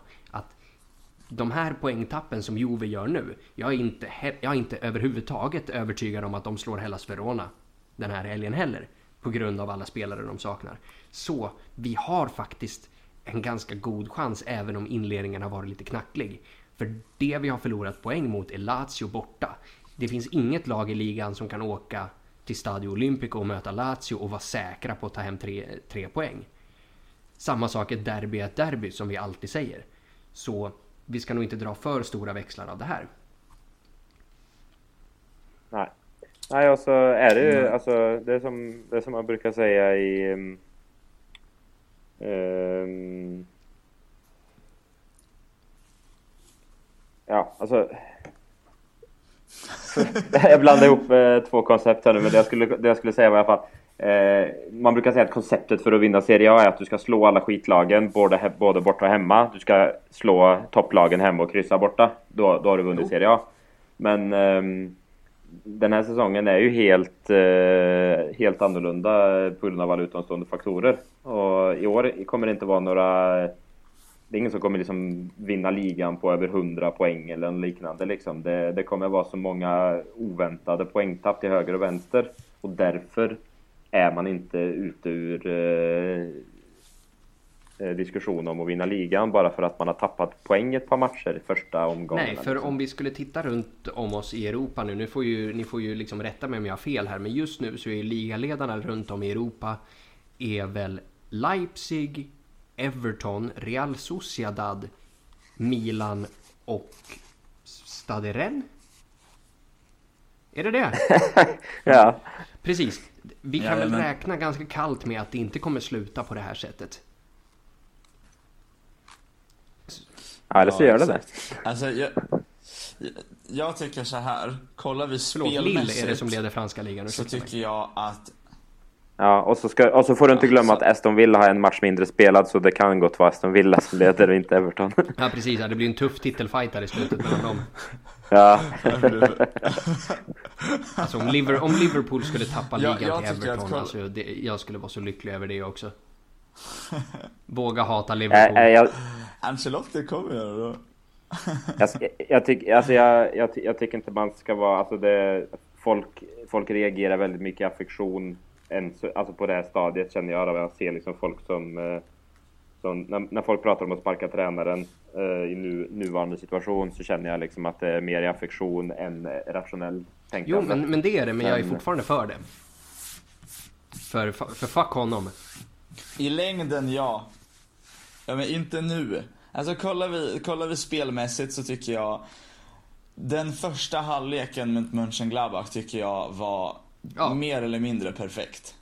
De här poängtappen som Juve gör nu, jag är inte, jag är inte överhuvudtaget övertygad om att de slår Hellas Verona den här helgen heller. På grund av alla spelare de saknar. Så vi har faktiskt en ganska god chans även om inledningen har varit lite knacklig. För det vi har förlorat poäng mot är Lazio borta. Det finns inget lag i ligan som kan åka till Stadio Olimpico och möta Lazio och vara säkra på att ta hem tre, tre poäng. Samma sak, ett derby är ett derby som vi alltid säger. Så vi ska nog inte dra för stora växlar av det här. Nej. Nej, och så är det ju mm. alltså det som, det som man brukar säga i um, Ja, alltså jag blandar ihop eh, två koncept här nu, men det jag skulle, det jag skulle säga var i alla fall Man brukar säga att konceptet för att vinna Serie A är att du ska slå alla skitlagen, både, både borta och hemma. Du ska slå topplagen hemma och kryssa borta. Då, då har du vunnit jo. Serie A. Men eh, den här säsongen är ju helt, eh, helt annorlunda på grund av alla utomstående faktorer. Och i år kommer det inte vara några det är ingen som kommer liksom vinna ligan på över 100 poäng eller liknande. Liksom. Det, det kommer vara så många oväntade poängtapp till höger och vänster. Och därför är man inte ute ur eh, eh diskussion om att vinna ligan bara för att man har tappat poäng ett par matcher i första omgången. Nej, för liksom. om vi skulle titta runt om oss i Europa nu, nu får ju, ni får ju liksom rätta mig om jag har fel här, men just nu så är ligaledarna runt om i Europa är väl Leipzig, Everton, Real Sociedad, Milan och Stade Rennes? Är det det? ja. Precis. Vi kan ja, väl men... räkna ganska kallt med att det inte kommer sluta på det här sättet. Ja, det så gör det det. Alltså, jag, jag tycker så här. Kollar vi spelmässigt. Förlåt, Lille är det som leder franska ligan. Så tycker jag att Ja, och så, ska, och så får du inte glömma att Aston Villa har en match mindre spelad så det kan gott vara Aston Villa som leder och inte Everton. Ja precis, ja, det blir en tuff titelfight där i slutet mellan dem. Ja. alltså om, Liver, om Liverpool skulle tappa ligan jag, jag till Everton, alltså, det, jag skulle vara så lycklig över det också. Våga hata Liverpool. Äh, äh, jag... Ancelotti kommer göra då. jag, jag, tyck, alltså jag, jag, jag tycker inte man ska vara, alltså det, folk, folk reagerar väldigt mycket affektion än, alltså på det här stadiet känner jag när jag ser liksom folk som, som när, när, folk pratar om att sparka tränaren eh, i nu, nuvarande situation så känner jag liksom att det är mer i affektion än rationell tänkande. Jo, men, men det är det, men jag är fortfarande för det. För, för fuck honom. I längden, ja. Ja, men inte nu. Alltså kollar vi, kollar vi spelmässigt så tycker jag den första halvleken mot Mönchengladbach tycker jag var ja. mer eller mindre perfekt.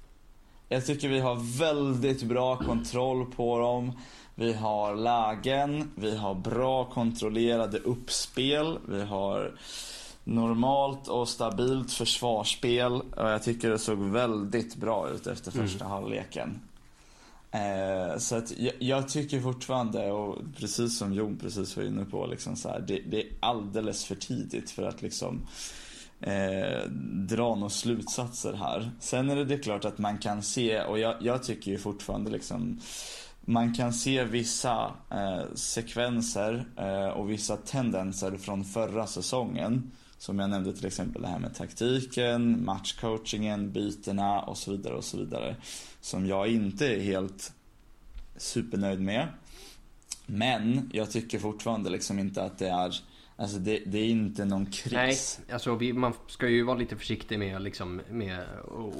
Jag tycker vi har väldigt bra kontroll på dem. Vi har lägen, vi har bra kontrollerade uppspel, vi har normalt och stabilt försvarsspel. Och jag tycker det såg väldigt bra ut efter mm. första mm. halvleken. Eh, så att jag, jag, tycker fortfarande, och precis som Jon precis var inne på, liksom så här, det, det, är alldeles för tidigt för att liksom eh, dra några slutsatser här. Sen är det, det klart att man kan se, och jag, jag tycker ju fortfarande liksom man kan se vissa eh, sekvenser eh, och vissa tendenser från förra säsongen. Som jag nämnde till exempel det här med taktiken, matchcoachingen, bytena och så vidare och så vidare. Som jag inte är helt supernöjd med. Men jag tycker fortfarande liksom inte att det är Alltså det, det är inte någon kris. Nej, alltså vi, man ska ju vara lite försiktig med, liksom, med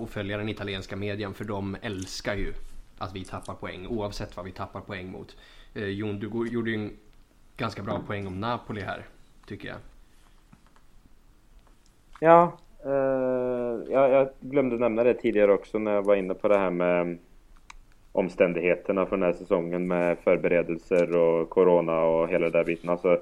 att följa den italienska medien för de älskar ju att vi tappar poäng oavsett vad vi tappar poäng mot. Eh, Jon, du gjorde ju en ganska bra poäng om Napoli här, tycker jag. Ja, eh, jag, jag glömde nämna det tidigare också när jag var inne på det här med omständigheterna för den här säsongen med förberedelser och Corona och hela den där biten. Alltså,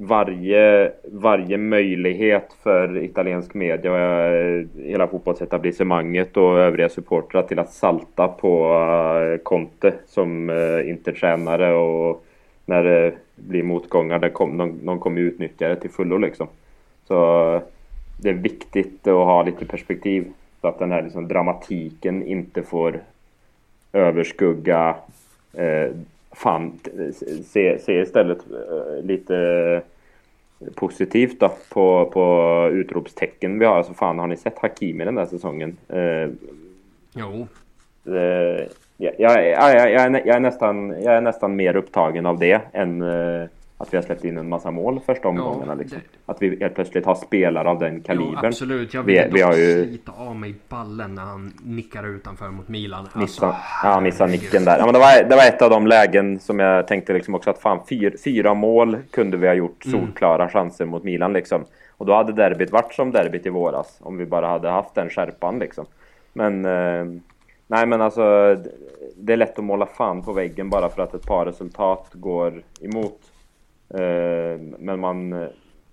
varje, varje möjlighet för italiensk media och eh, hela fotbollsetablissemanget och övriga supportrar till att salta på eh, Conte som eh, intertränare och när det blir motgångar, där kom, de, de kommer utnyttja det till fullo liksom. Så det är viktigt att ha lite perspektiv så att den här liksom dramatiken inte får överskugga eh, fan, se, se istället eh, lite positivt då på, på utropstecken vi har. Alltså fan, har ni sett Hakimi den där säsongen? Eh, jo. Eh, jag, jag, jag, jag, är, jag, är nästan, jag är nästan mer upptagen av det än eh, att vi har släppt in en massa mål första omgångarna. Ja, liksom. Att vi helt plötsligt har spelare av den kalibern. Jo, absolut, jag vill vi, vi har ju... slita av mig ballen när han nickar utanför mot Milan. Alltså, missa, ja, han missade nicken där. Ja, men det, var, det var ett av de lägen som jag tänkte liksom också att fan, fyra, fyra mål kunde vi ha gjort mm. solklara mm. chanser mot Milan liksom. Och då hade derbyt varit som derbyt i våras. Om vi bara hade haft den skärpan liksom. Men... Eh, nej men alltså... Det är lätt att måla fan på väggen bara för att ett par resultat går emot. Eh, men man,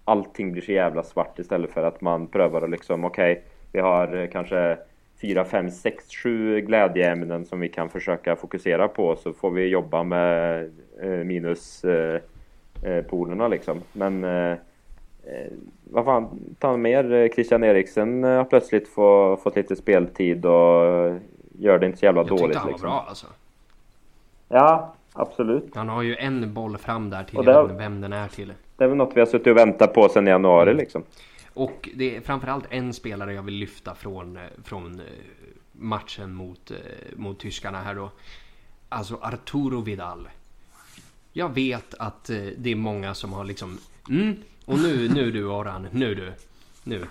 allting blir så jävla svart istället för att man prövar att liksom, okej, okay, vi har eh, kanske 4, 5, 6, 7 glädjeämnen som vi kan försöka fokusera på så får vi jobba med eh, minuspolerna liksom. Men vad fan, ta mer Christian Eriksen har plötsligt få, fått lite speltid och gör det inte så jävla jag dåligt. Jag tyckte han var liksom. bra alltså. Ja, absolut. Han har ju en boll fram där till det, vem den är till. Det är väl något vi har suttit och väntat på sedan januari mm. liksom. Och det är framförallt en spelare jag vill lyfta från, från eh, matchen mot, eh, mot tyskarna här då. Alltså Arturo Vidal. Jag vet att eh, det är många som har liksom mm, och nu, nu du Oran, nu du, nu.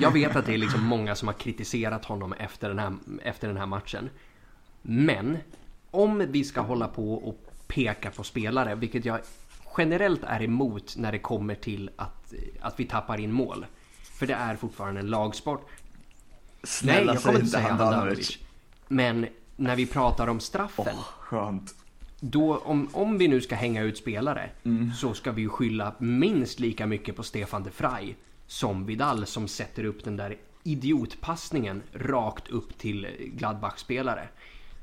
Jag vet att det är liksom många som har kritiserat honom efter den här, efter den här matchen. Men om vi ska hålla på och peka på spelare, vilket jag generellt är emot när det kommer till att, att vi tappar in mål. För det är fortfarande en lagsport. Snälla, Nej, jag kommer inte säga Handanovic. Men när vi pratar om straffen. Oh, skönt. Då, om, om vi nu ska hänga ut spelare mm. så ska vi ju skylla minst lika mycket på Stefan de Vrij som Vidal som sätter upp den där idiotpassningen rakt upp till Gladbach-spelare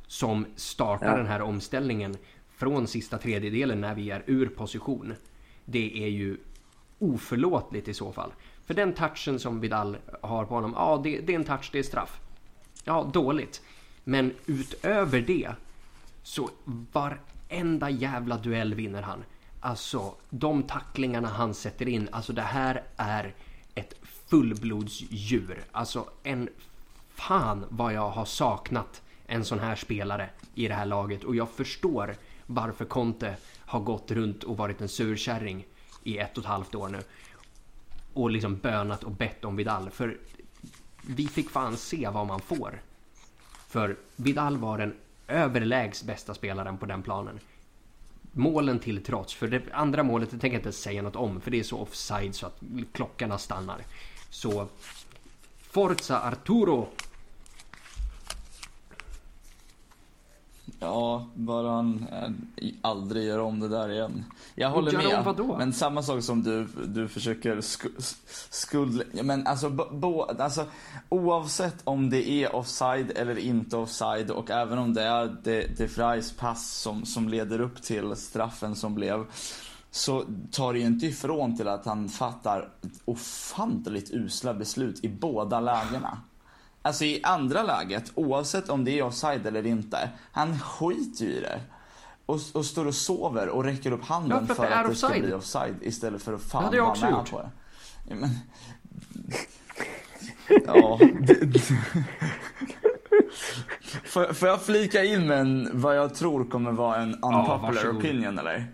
som startar ja. den här omställningen från sista tredjedelen när vi är ur position. Det är ju oförlåtligt i så fall. För den touchen som Vidal har på honom, ja det, det är en touch, det är straff. Ja, dåligt. Men utöver det så varenda jävla duell vinner han. Alltså de tacklingarna han sätter in, alltså det här är ett fullblodsdjur. Alltså en fan vad jag har saknat en sån här spelare i det här laget och jag förstår varför Conte har gått runt och varit en surkärring i ett och ett halvt år nu. Och liksom bönat och bett om Vidal. För vi fick fan se vad man får. För Vidal var den överlägset bästa spelaren på den planen. Målen till trots, för det andra målet det tänker jag inte säga något om för det är så offside så att klockorna stannar. Så Forza Arturo Ja, bara han äh, aldrig gör om det där igen. Jag håller gör med. Vadå? Men samma sak som du, du försöker sk skuld... Men alltså, bo, alltså, oavsett om det är offside eller inte offside och även om det är det, det Fries pass som, som leder upp till straffen som blev. så tar det ju inte ifrån till att han fattar ofantligt usla beslut i båda lägena. Alltså i andra läget, oavsett om det är offside eller inte, han skiter ju i det. Och, och står och sover och räcker upp handen Ja, för för, att det ska offside. bli offside istället för att fan hade jag vara också med gjort. på det. Ja, Men... Ja, det... Får, får jag flika in med en, vad jag tror kommer vara en unpopular varsågod. opinion eller?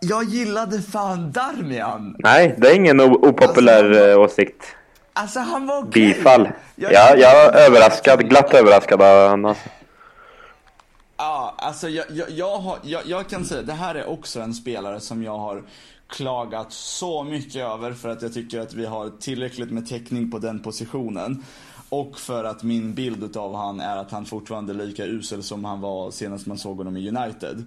Jag gillade fan Darmian. Nej, det är ingen opopulär Alltså, eh, åsikt. Alltså han var okej. Bifall. Jag- Ja, jag är överraskad, glatt överraskad av honom. alltså. Ja, alltså jag, jag, jag, har, jag, jag kan säga, det här är också en spelare som jag har klagat så mycket över för att jag tycker att vi har tillräckligt med täckning på den positionen. Och för att min bild utav han är att han fortfarande är lika usel som han var senast man såg honom i United.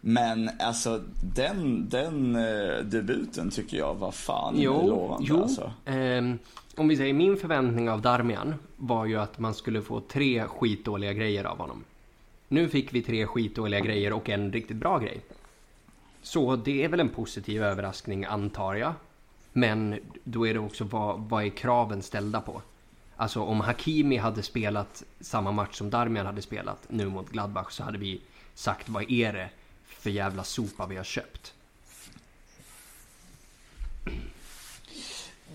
Men alltså den, den eh, debuten tycker jag var fan Jo, lovande jo. alltså. Ehm, om vi säger min förväntning av Darmian var ju att man skulle få tre skitdåliga grejer av honom. Nu fick vi tre skitdåliga grejer och en riktigt bra grej. Så det är väl en positiv överraskning antar jag. Men då är det också vad, vad är kraven ställda på? Alltså om Hakimi hade spelat samma match som Darmian hade spelat nu mot Gladbach så hade vi sagt vad är det för jävla sopa vi har köpt?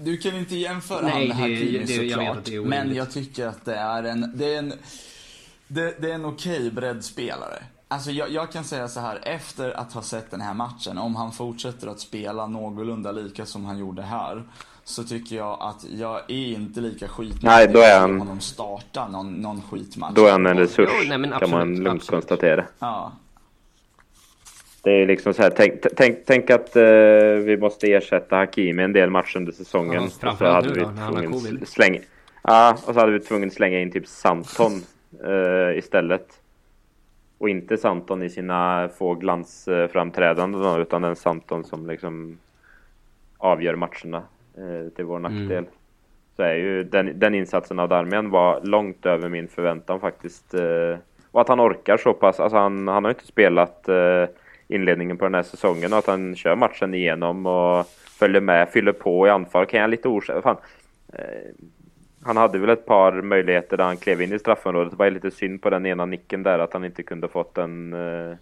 Du kan inte jämföra Nej, med det- jag vet såklart. att det är men jag tycker att det är en, det är en, det, det är en okej breddspelare. Alltså jag, jag kan säga så här, efter att ha sett den här matchen, om han fortsätter att spela någorlunda lika som han gjorde här, så tycker jag att jag är inte lika skitnödig Nej, då är han- honom starta någon, någon skitmatch. Då är han en resurs, Jo, nej, men kan absolut, man lugnt absolut. konstatera. Ja. Det är liksom så här, tänk, tänk, tänk att eh, vi måste ersätta Hakimi en del matcher under säsongen. Ja, Och så hade vi då, tvungen slänga, Ja, och så hade vi tvungen slänga in typ Santon eh, istället. Och inte Santon i sina få glansframträdanden då, utan den Santon som liksom avgör matcherna eh, till vår nackdel. Mm. Så är ju den, den insatsen av Darmian var långt över min förväntan faktiskt. Eh, och att han orkar så pass, alltså han, han har inte spelat eh, inledningen på den här säsongen och att han kör matchen igenom och följer med, fyller på i anfall kan jag lite orsak... Fan, eh, han hade väl ett par möjligheter där han klev in i straffområdet. Det var lite synd på den ena nicken där att han inte kunde fått den eh,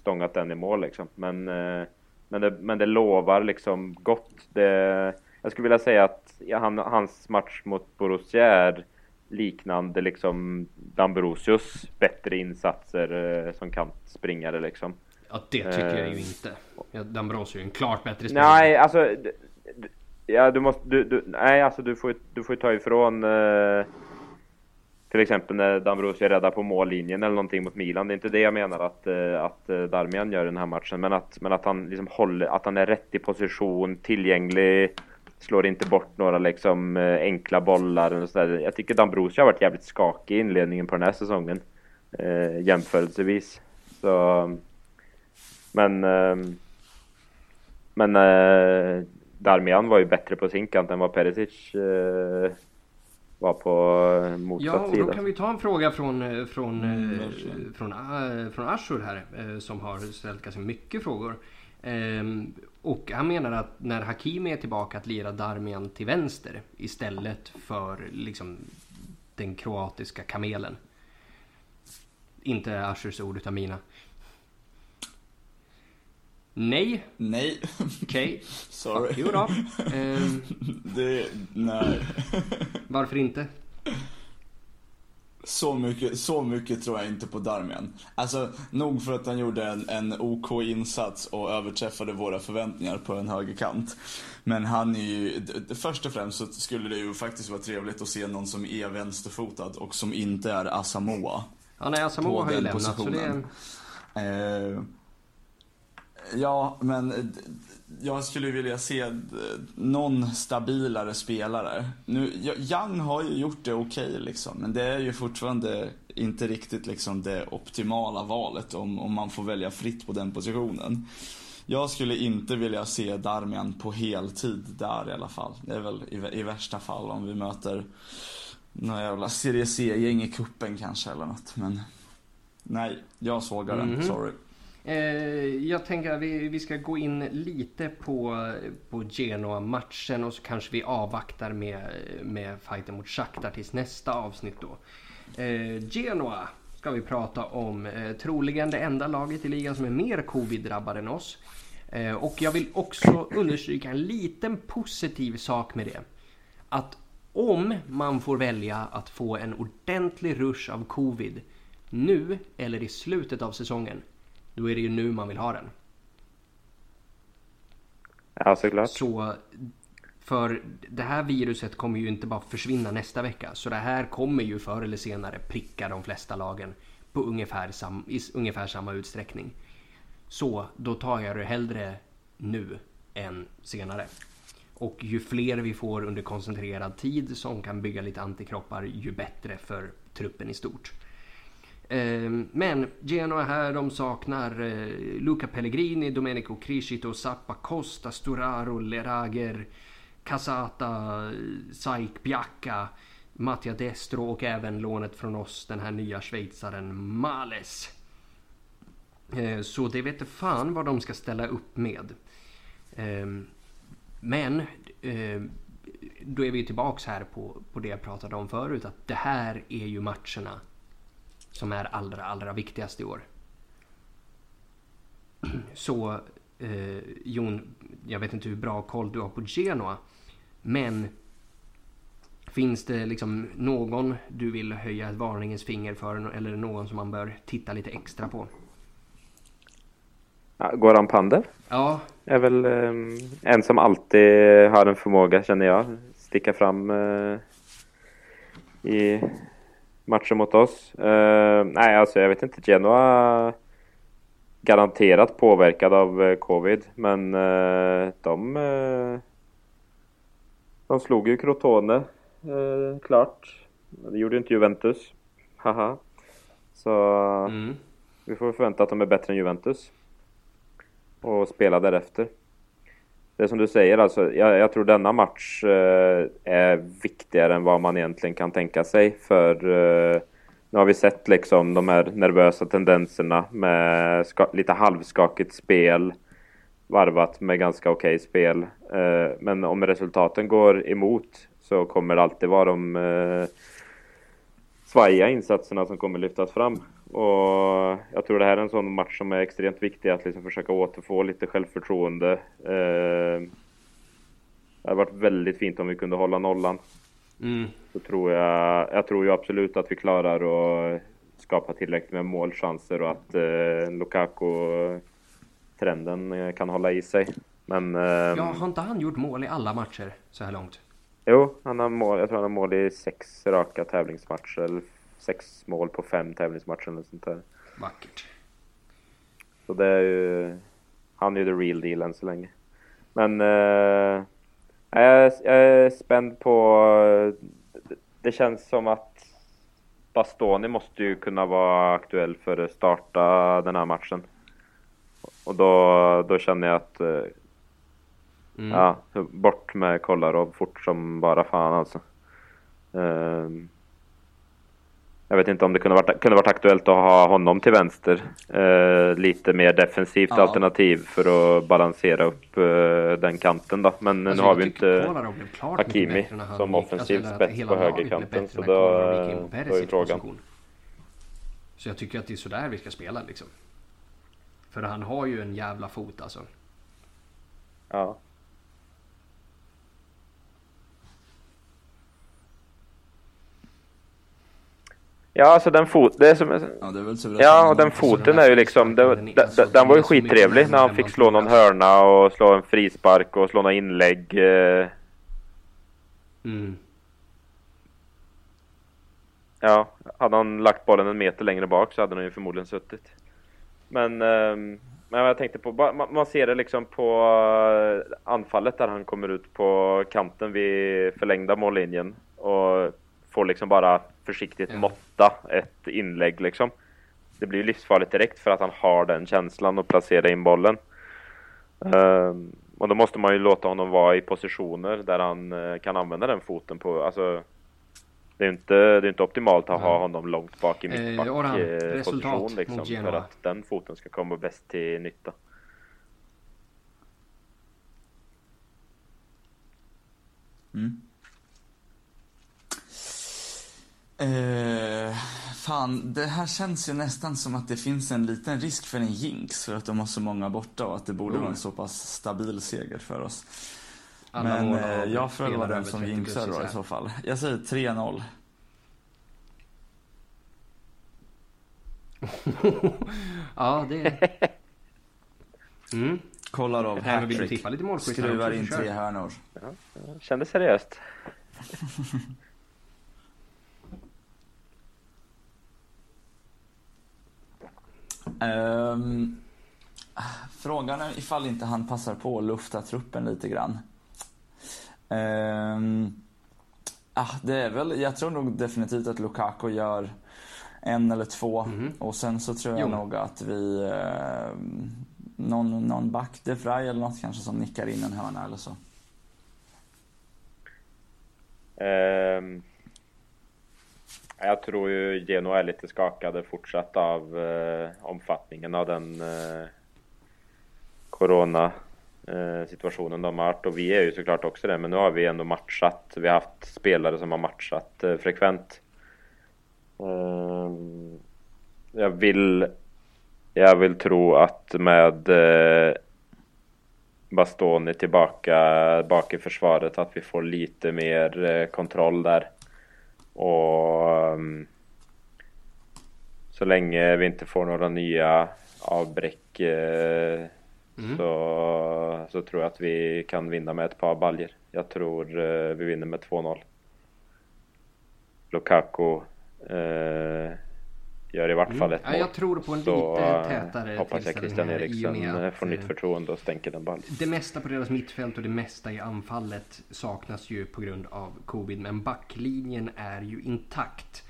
stångat den i mål liksom. Men, eh, men, det, men det lovar liksom gott. Det, jag skulle vilja säga att ja, han, hans match mot Borussia är liknande liksom Dambrosius bättre insatser eh, som kantspringare liksom. Ja, det tycker jag ju Eh. inte. Ja, Dambrosio är ju en klart bättre spelare. Nej, alltså Ja, du måste, du, du, nej alltså du får, ju- du får ta ifrån eh, till exempel när Dambrosio räddar på mållinjen eller någonting mot Milan. Det är inte det jag menar att, eh, att eh, Darmian gör i den här matchen, men att, men att han liksom håller, att han är rätt i position, tillgänglig, slår inte bort några liksom eh, enkla bollar och sådär. Jag tycker Dambrosio har varit jävligt skakig i inledningen på den här säsongen, eh, jämförelsevis. Så, men ehm, men eh, Darmian var ju bättre på sin kant än vad Perisic eh, var på eh, motsatt Ja, och sida. då kan vi ta en fråga från, eh, från, Mm, eh, från, eh, från Ashur här eh, som har ställt ganska mycket frågor. Ehm, och han menar att när Hakimi är tillbaka att lira Darmian till vänster istället för liksom den kroatiska kamelen. Inte Ashurs ord utan mina. Nej, Nej, okej. sorry. Jo då. Ehm, Det, nej. varför inte? Så mycket, så mycket tror jag inte på Darmian. Alltså, nog för att han gjorde en, en OK insats och överträffade våra förväntningar på en högerkant. Men han är ju, först och främst så skulle det ju faktiskt vara trevligt att se någon som är vänsterfotad och som inte är Asamoah. Ja, nej, Asamoah På har ju lämnat så det... positionen. Eh, ja, men jag skulle vilja se eh, någon stabilare spelare. Nu, Young har ju gjort det okej liksom, men det är ju fortfarande inte riktigt liksom det optimala valet om, om man får välja fritt på den positionen. Jag skulle inte vilja se Darmian på heltid där i alla fall. Det är väl i, i värsta fall om vi möter några jävla Serie C-gäng i kuppen kanske eller något. Men Nej, jag sågar den. Mhm. Sorry. Eh, jag tänker att vi, vi ska gå in lite på, på Genoa-matchen och så kanske vi avvaktar med, med fighten mot Shakhtar tills nästa avsnitt då. Eh, Genoa ska vi prata om. Eh, troligen det enda laget i ligan som är mer covid-drabbade än oss. Och jag vill också understryka en liten positiv sak med det. Att om man får välja att få en ordentlig rush av covid nu eller i slutet av säsongen då är det ju nu man vill ha den. Ja, såklart. Så för det här viruset kommer ju inte bara försvinna nästa vecka. Så det här kommer ju förr eller senare pricka de flesta lagen på ungefär, sam, i ungefär samma utsträckning. Så då tar jag det hellre nu än senare. Och ju fler vi får under koncentrerad tid som kan bygga lite antikroppar ju bättre för truppen i stort. Ehm, men Genoa här, de saknar eh, Luca Pellegrini, Domenico Criscito, Zappa Costa, Storaro, Lerager, Casata, Saik Biacca, Mattia Destro och även lånet från oss, den här nya schweizaren Males. Ehm, så det vet inte fan vad de ska ställa upp med. Ehm, men då är vi tillbaks här på, på det jag pratade om förut, att det här är ju matcherna som är allra, allra viktigast i år. Så eh, Jon, jag vet inte hur bra koll du har på Genoa, men finns det liksom någon du vill höja ett varningens finger för eller någon som man bör titta lite extra på? Goran Pander Ja, är väl eh, en som alltid har en förmåga, känner jag, sticka fram eh, i matcher mot oss. Eh, nej, alltså jag vet inte. Genoa garanterat påverkad av eh, covid, men eh, de eh, de slog ju Crotone, klart. Det gjorde inte Juventus. Haha. Så mm. vi får förvänta att de är bättre än Juventus. Och spela därefter. Det som du säger, alltså, jag, jag tror denna match eh, är viktigare än vad man egentligen kan tänka sig. För eh, nu har vi sett liksom de här nervösa tendenserna med ska, lite halvskakigt spel varvat med ganska okej spel. Eh, men om resultaten går emot så kommer det alltid vara de eh, svajiga insatserna som kommer lyftas fram. Och jag tror det här är en sån match som är extremt viktig att liksom försöka återfå lite självförtroende. Eh, det hade varit väldigt fint om vi kunde hålla nollan. Mm. Så tror jag, jag tror ju absolut att vi klarar att skapa tillräckligt med målchanser och att eh, Lukaku-trenden eh, kan hålla i sig. Men eh, ja, har inte han gjort mål i alla matcher så här långt? jo, han har mål, jag tror han har mål i sex raka tävlingsmatcher. Eller sex mål på fem tävlingsmatcher eller sånt där. Vackert. Så det är ju, han är ju the real deal än så länge. Men eh, jag, är, jag är spänd på... det- känns som att Bastoni måste ju kunna vara aktuell för att starta den här matchen. Och då, då känner jag att Mm. Ja, bort med Kolarov fort som bara fan alltså. Ehm, jag vet inte om det kunde varit, kunde varit aktuellt att ha honom till vänster. Eh, lite mer defensivt Ja. alternativ för att balansera upp eh, den kanten då. Men Alltså, nu har vi inte Hakimi som offensiv att spets på högerkanten, så då, då är frågan. position. Så jag tycker att det är sådär vi ska spela liksom. För han har ju en jävla fot alltså. Ja. Ja, alltså den fot... Det är som, Ja, det är Ja, och den foten är ju liksom... Den, frisparken, den, den, den var ju skittrevlig när han fick slå någon hörna och slå en frispark och slå några inlägg. eh, Mm. Ja, hade han lagt bollen en meter längre bak så hade den ju förmodligen suttit. Men, ehm, men jag tänkte på, man ser det liksom på eh, anfallet där han kommer ut på kanten vid förlängda mållinjen och får liksom bara försiktigt Ja. måtta ett inlägg liksom. Det blir ju livsfarligt direkt för att han har den känslan att placera in bollen. Ehm, och då måste man ju låta honom vara i positioner där han eh, kan använda den foten på, alltså Det är inte, det är inte optimalt att ha honom långt bak i Eh, mittback Orhan, eh, position liksom, för att den foten ska komma bäst till nytta. Mm. Eh, fan, det här känns ju nästan som att det finns en liten risk för en jinx för att de har så många borta och att det borde Mm. vara en så pass stabil seger för oss. Alla Men eh, jag får väl vara spelare den som 30 plus jinxar då i så fall. Jag säger 3-0. ja, det... Mm. Kollar av hattrick. tippa lite målskyttar Skruvar in tre hörnor. Kändes seriöst. Ehm, frågan är ifall inte han passar på att lufta truppen lite grann. Ehm, ah, det är väl, jag tror nog definitivt att Lukaku gör en eller två Mhm. och sen så tror jag Jo. nog att vi eh, någon, någon back, De Vrij eller något kanske som nickar in en hörna eller så. Ehm, jag tror ju Genoa är lite skakade fortsatt av eh, omfattningen av den eh, Corona eh, situationen de har haft och vi är ju såklart också det men nu har vi ändå matchat. Vi har haft spelare som har matchat eh, frekvent. Eh, jag vill jag vill tro att med eh, Bastoni tillbaka bak i försvaret att vi får lite mer eh, kontroll där. Och ehm, så länge vi inte får några nya avbräck eh, Mm. så, så tror jag att vi kan vinna med ett par baljer. Jag tror eh, vi vinner med 2-0. Lukaku eh, gör i vart Mm. fall ett Ja, mål. jag tror på en Så lite eh, tätare hoppas jag Christian Eriksen eh, att, får nytt eh, förtroende och stänker den ballen. Det mesta på deras mittfält och det mesta i anfallet saknas ju på grund av covid. Men backlinjen är ju intakt.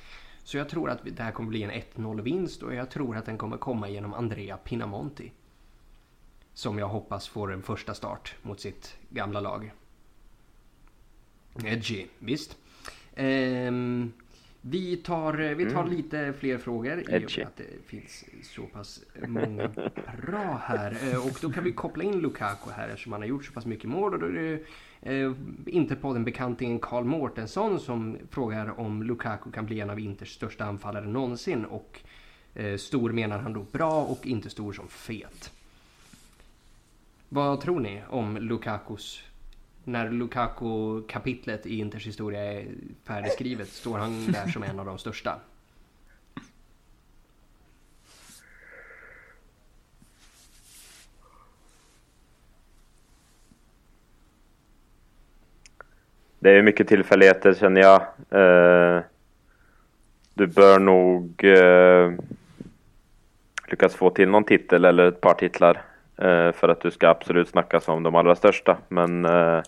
Så jag tror att det här kommer bli en 1-0 vinst och jag tror att den kommer komma genom Andrea Pinamonti. Som jag hoppas får en första start mot sitt gamla lag. Edgy, visst. Ehm, vi tar, vi tar lite fler frågor i och med att det finns så pass många bra här. Eh, Och då kan vi koppla in Lukaku här eftersom han har gjort så pass mycket mål. Och då är det eh, inte på den bekantingen Karl Mårtensson som frågar om Lukaku kan bli en av Inters största anfallare någonsin. Och eh, stor menar han då bra och inte stor som fet. Vad tror ni om Lukakus när Lukaku-kapitlet i Inters historia är färdigskrivet, står han där som en av de största? Det är mycket tillfälligheter känner jag. Eh, du bör nog eh, lyckas få till någon titel eller ett par titlar eh, för att du ska absolut snackas om de allra största. Men eh,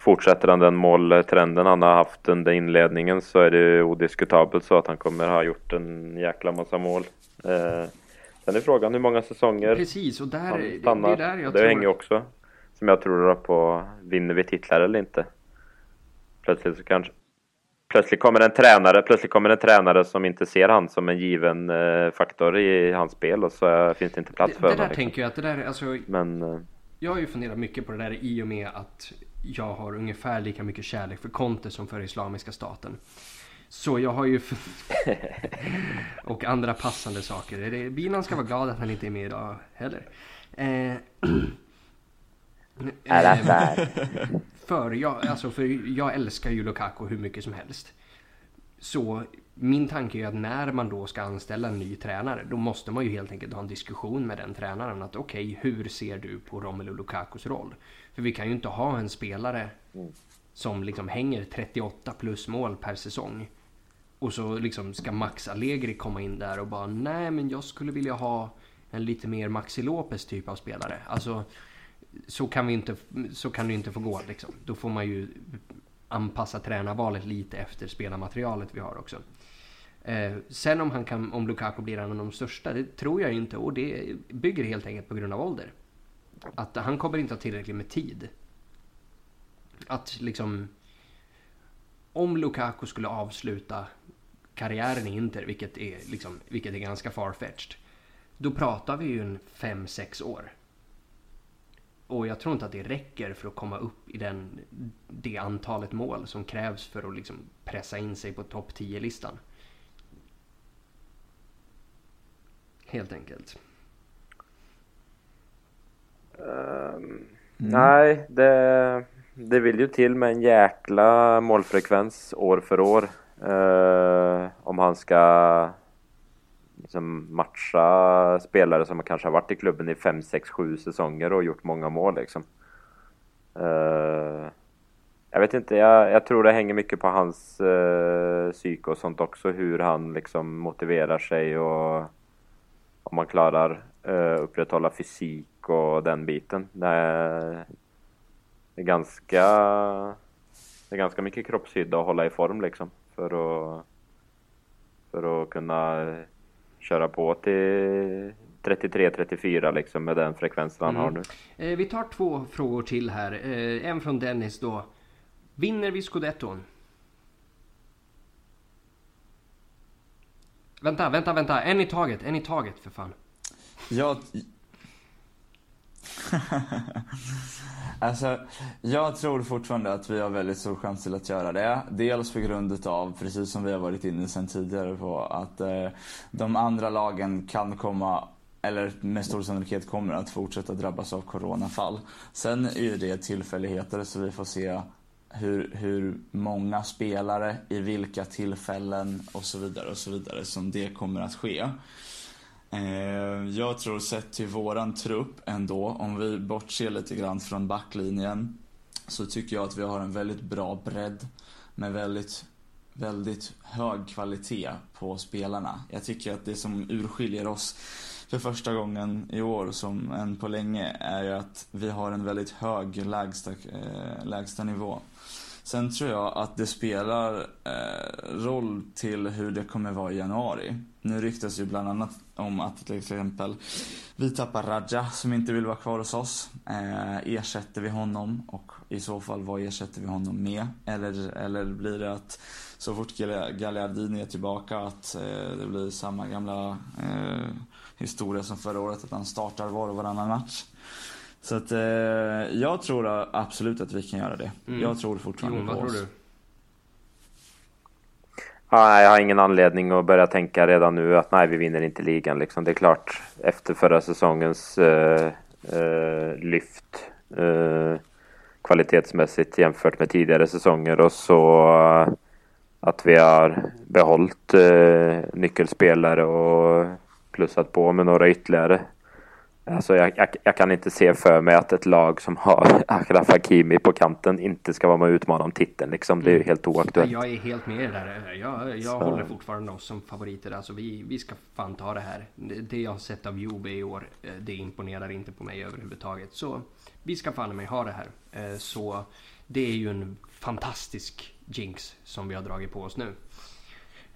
fortsätter han den måltrenden han har haft under inledningen så är det odiskutabelt så att han kommer ha gjort en jäkla massa mål. Eh, sen är frågan hur många säsonger Precis, och där, han det, det stannar. är där jag det tror... hänger också, som jag tror på, vinner vi titlar eller inte? Plötsligt så kanske Plötsligt kommer en tränare, plötsligt kommer en tränare som inte ser han som en given eh, faktor i hans spel och så finns det inte plats det, för det honom. där liksom. tänker jag att det där, alltså, Men eh, jag har ju funderat mycket på det där i och med att jag har ungefär lika mycket kärlek för Conte som för Islamiska staten. Så jag har ju... och andra passande saker. Binan ska vara glad att han inte är med idag heller. Eh? För jag, alltså för jag älskar ju Lukaku hur mycket som helst. Så min tanke är att när man då ska anställa en ny tränare då måste man ju helt enkelt ha en diskussion med den tränaren. Att okej, hur ser du på Romelu Lukakus roll? För vi kan ju inte ha en spelare som liksom hänger 38 plus mål per säsong. Och så liksom ska Max Allegri komma in där och bara nej men jag skulle vilja ha en lite mer Maxi Lopez typ av spelare. Alltså så kan, vi inte, så kan det inte få gå liksom. Då får man ju anpassa tränarvalet lite efter spelarmaterialet vi har också. Eh, sen om, han kan, om Lukaku blir en av de största, det tror jag inte. Och det bygger helt enkelt på grund av ålder. Att han kommer inte ha tillräckligt med tid. Att liksom... om Lukaku skulle avsluta karriären i Inter, vilket är, liksom, vilket är ganska farfetched. Då pratar vi ju en 5-6 år. Och jag tror inte att det räcker för att komma upp i den, det antalet mål som krävs för att liksom pressa in sig på topp 10-listan. Helt enkelt. Um, Nej, det, det vill ju till med en jäkla målfrekvens år för år. Uh, om han ska liksom matcha spelare som kanske har varit i klubben i 5, 6, 7 säsonger och gjort många mål liksom. Uh, jag vet inte, jag, jag, tror det hänger mycket på hans uh, psyke och sånt också, hur han liksom motiverar sig och om man klarar uh, upprätthålla fysik och den biten. Det är, det är ganska det är ganska mycket kroppshydda att hålla i form liksom för att för att kunna köra på till 33-34 liksom med den frekvensen han mm. har nu. Eh, vi tar två frågor till här. Eh, en från Dennis då. Vinner vi scudetton? Vänta, vänta, vänta. En i taget, en i taget för fan. Jag... alltså, jag tror fortfarande att vi har väldigt stor chans till att göra det. Dels på grund av, precis som vi har varit inne sen tidigare på, att eh, de andra lagen kan komma eller med stor sannolikhet kommer att fortsätta drabbas av coronafall. Sen är ju det tillfälligheter så vi får se hur, hur många spelare, i vilka tillfällen och så vidare och så vidare som det kommer att ske. Eh, jag tror sett till våran trupp ändå, om vi bortser lite grann från backlinjen, så tycker jag att vi har en väldigt bra bredd med väldigt, väldigt hög kvalitet på spelarna. Jag tycker att det som urskiljer oss för första gången i år som än på länge är ju att vi har en väldigt hög lägsta, eh, lägsta nivå. Sen tror jag att det spelar eh, roll till hur det kommer vara i januari. Nu ryktas ju bland annat om att till exempel vi tappar Raja som inte vill vara kvar hos oss. Eh, ersätter vi honom och i så fall vad ersätter vi honom med? Eller, eller blir det att så fort Gagliardini är tillbaka att eh, det blir samma gamla eh, historia som förra året att han startar var och varannan match. Så att eh, jag tror absolut att vi kan göra det. Mm. Jag tror fortfarande jo, på oss. Tror du? Nej, jag har ingen anledning att börja tänka redan nu att nej, vi vinner inte ligan. Liksom. Det är klart, efter förra säsongens uh, uh, lyft uh, kvalitetsmässigt jämfört med tidigare säsonger och så att vi har behållit nyckelspelare och plussat på med några ytterligare Alltså jag, jag, jag, kan inte se för mig att ett lag som har Achraf Hakimi på kanten inte ska vara med och utmana om titeln. Liksom. Det är ju helt oaktuellt. Jag är helt med i det där. Jag, jag håller fortfarande oss som favoriter. Alltså vi, vi ska fan ta det här. Det, jag har sett av Juve i år, eh, det imponerar inte på mig överhuvudtaget. Så vi ska fan mig ha det här. Eh, så det är ju en fantastisk jinx som vi har dragit på oss nu.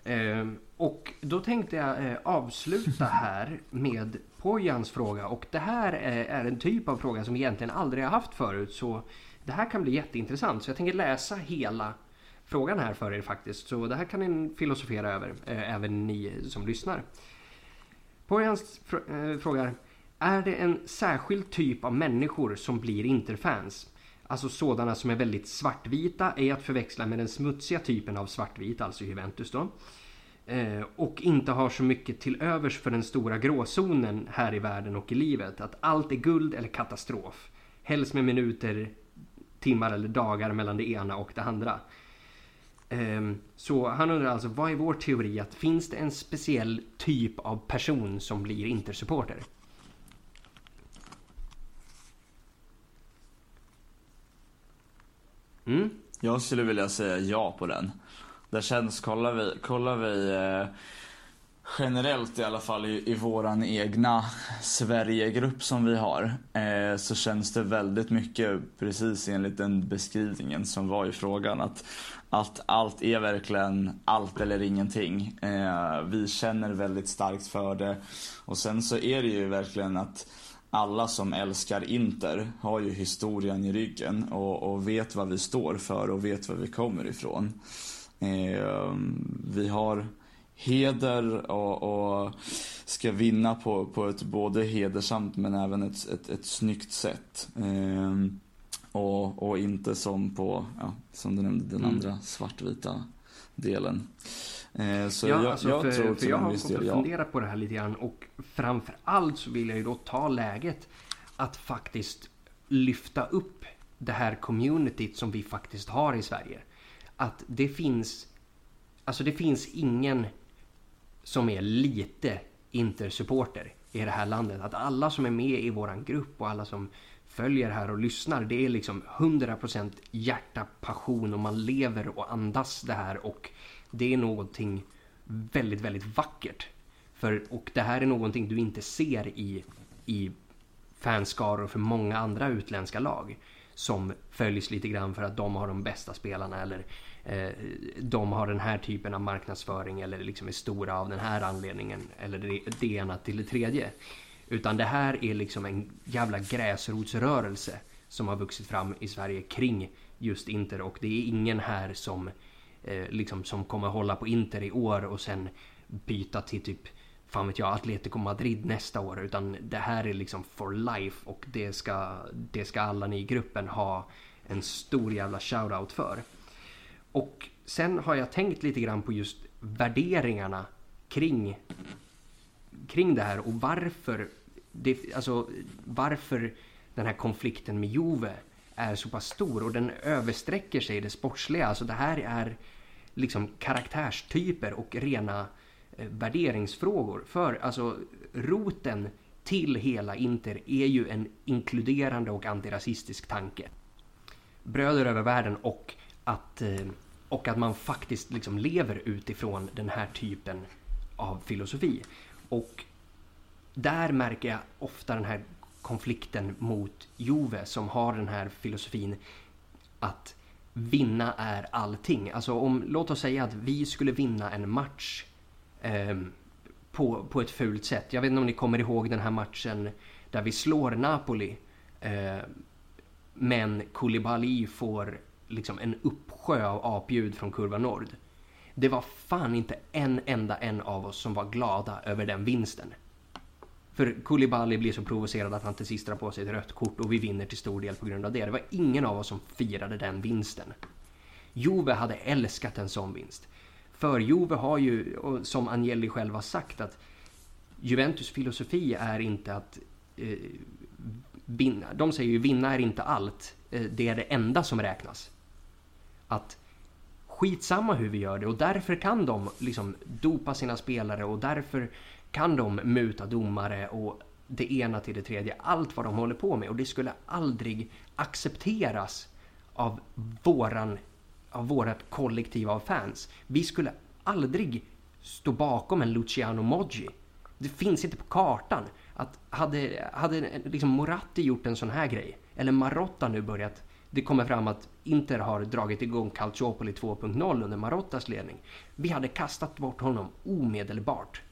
Eh, och då tänkte jag avsluta här med Pojans fråga och det här är en typ av fråga som vi egentligen aldrig har haft förut så det här kan bli jätteintressant så jag tänker läsa hela frågan här för er faktiskt så det här kan ni filosofera över eh, även ni som lyssnar. Pojans fr eh, frågar Är det en särskild typ av människor som blir interfans? Alltså sådana som är väldigt svartvita, är att förväxla med den smutsiga typen av svartvit, alltså Juventus då. Eh, och inte har så mycket till övers för den stora gråzonen här i världen och i livet. Att allt är guld eller katastrof. Helst med minuter, timmar eller dagar mellan det ena och det andra. Ehm, så han undrar alltså, vad är vår teori? Att finns det en speciell typ av person som blir intersupporter? Mm? Jag skulle vilja säga ja på den. Det känns, kollar vi, kollar vi eh, generellt i alla fall i, i våran egna Sverigegrupp som vi har eh, så känns det väldigt mycket precis enligt den beskrivningen som var i frågan att, att allt är verkligen allt eller ingenting. Eh, vi känner väldigt starkt för det och sen så är det ju verkligen att alla som älskar Inter har ju historien i ryggen och, och vet vad vi står för och vet var vi kommer ifrån. Eh, vi har heder och, och, ska vinna på, på ett både hedersamt men även ett, ett, ett snyggt sätt. Eh, och, och inte som på, ja, som du nämnde, den mm. andra svartvita delen. Eh, så ja, jag, alltså jag för, tror för jag har gått och funderat på det här lite grann och framför allt så vill jag ju då ta läget att faktiskt lyfta upp det här communityt som vi faktiskt har i Sverige. Att det finns, alltså det finns ingen som är lite intersupporter i det här landet. Att alla som är med i våran grupp och alla som följer här och lyssnar, det är liksom 100% hjärta, passion och man lever och andas det här och det är någonting väldigt, väldigt vackert. För, och det här är någonting du inte ser i, i fanskaror för många andra utländska lag som följs lite grann för att de har de bästa spelarna eller eh, de har den här typen av marknadsföring eller liksom är stora av den här anledningen eller det, det ena till det tredje. Utan det här är liksom en jävla gräsrotsrörelse som har vuxit fram i Sverige kring just Inter och det är ingen här som eh, liksom som kommer hålla på Inter i år och sen byta till typ fan vet jag, Atletico Madrid nästa år utan det här är liksom for life och det ska, det ska alla ni i gruppen ha en stor jävla shoutout för. Och sen har jag tänkt lite grann på just värderingarna kring, kring det här och varför, det, alltså, varför den här konflikten med Juve är så pass stor och den översträcker sig det sportsliga. Alltså det här är liksom karaktärstyper och rena eh, Eh, värderingsfrågor. För alltså roten till hela Inter är ju en inkluderande och antirasistisk tanke. Bröder över världen och att, eh, och att man faktiskt liksom lever utifrån den här typen av filosofi. Och där märker jag ofta den här konflikten mot Jove som har den här filosofin att vinna är allting. Alltså om, låt oss säga att vi skulle vinna en match eh, på, på ett fult sätt. Jag vet inte om ni kommer ihåg den här matchen där vi slår Napoli. Eh, men Koulibaly får liksom en uppsjö av apljud från kurva Nord. Det var fan inte en enda en av oss som var glada över den vinsten. För Koulibaly blir så provocerad att han till sist drar på sig ett rött kort och vi vinner till stor del på grund av det. Det var ingen av oss som firade den vinsten. Jove hade älskat en sån vinst. För Juve har ju, som Agnelli själv har sagt, att Juventus filosofi är inte att eh, vinna. De säger ju vinna är inte allt, eh, det är det enda som räknas. Att skitsamma hur vi gör det och därför kan de liksom dopa sina spelare och därför kan de muta domare och det ena till det tredje, allt vad de håller på med och det skulle aldrig accepteras av våran av vårat kollektiv av fans. Vi skulle aldrig stå bakom en Luciano Moggi. Det finns inte på kartan. Att hade, hade liksom Moratti gjort en sån här grej, eller Marotta nu börjat, det kommer fram att Inter har dragit igång Calciopoli 2.0 under Marottas ledning. Vi hade kastat bort honom omedelbart.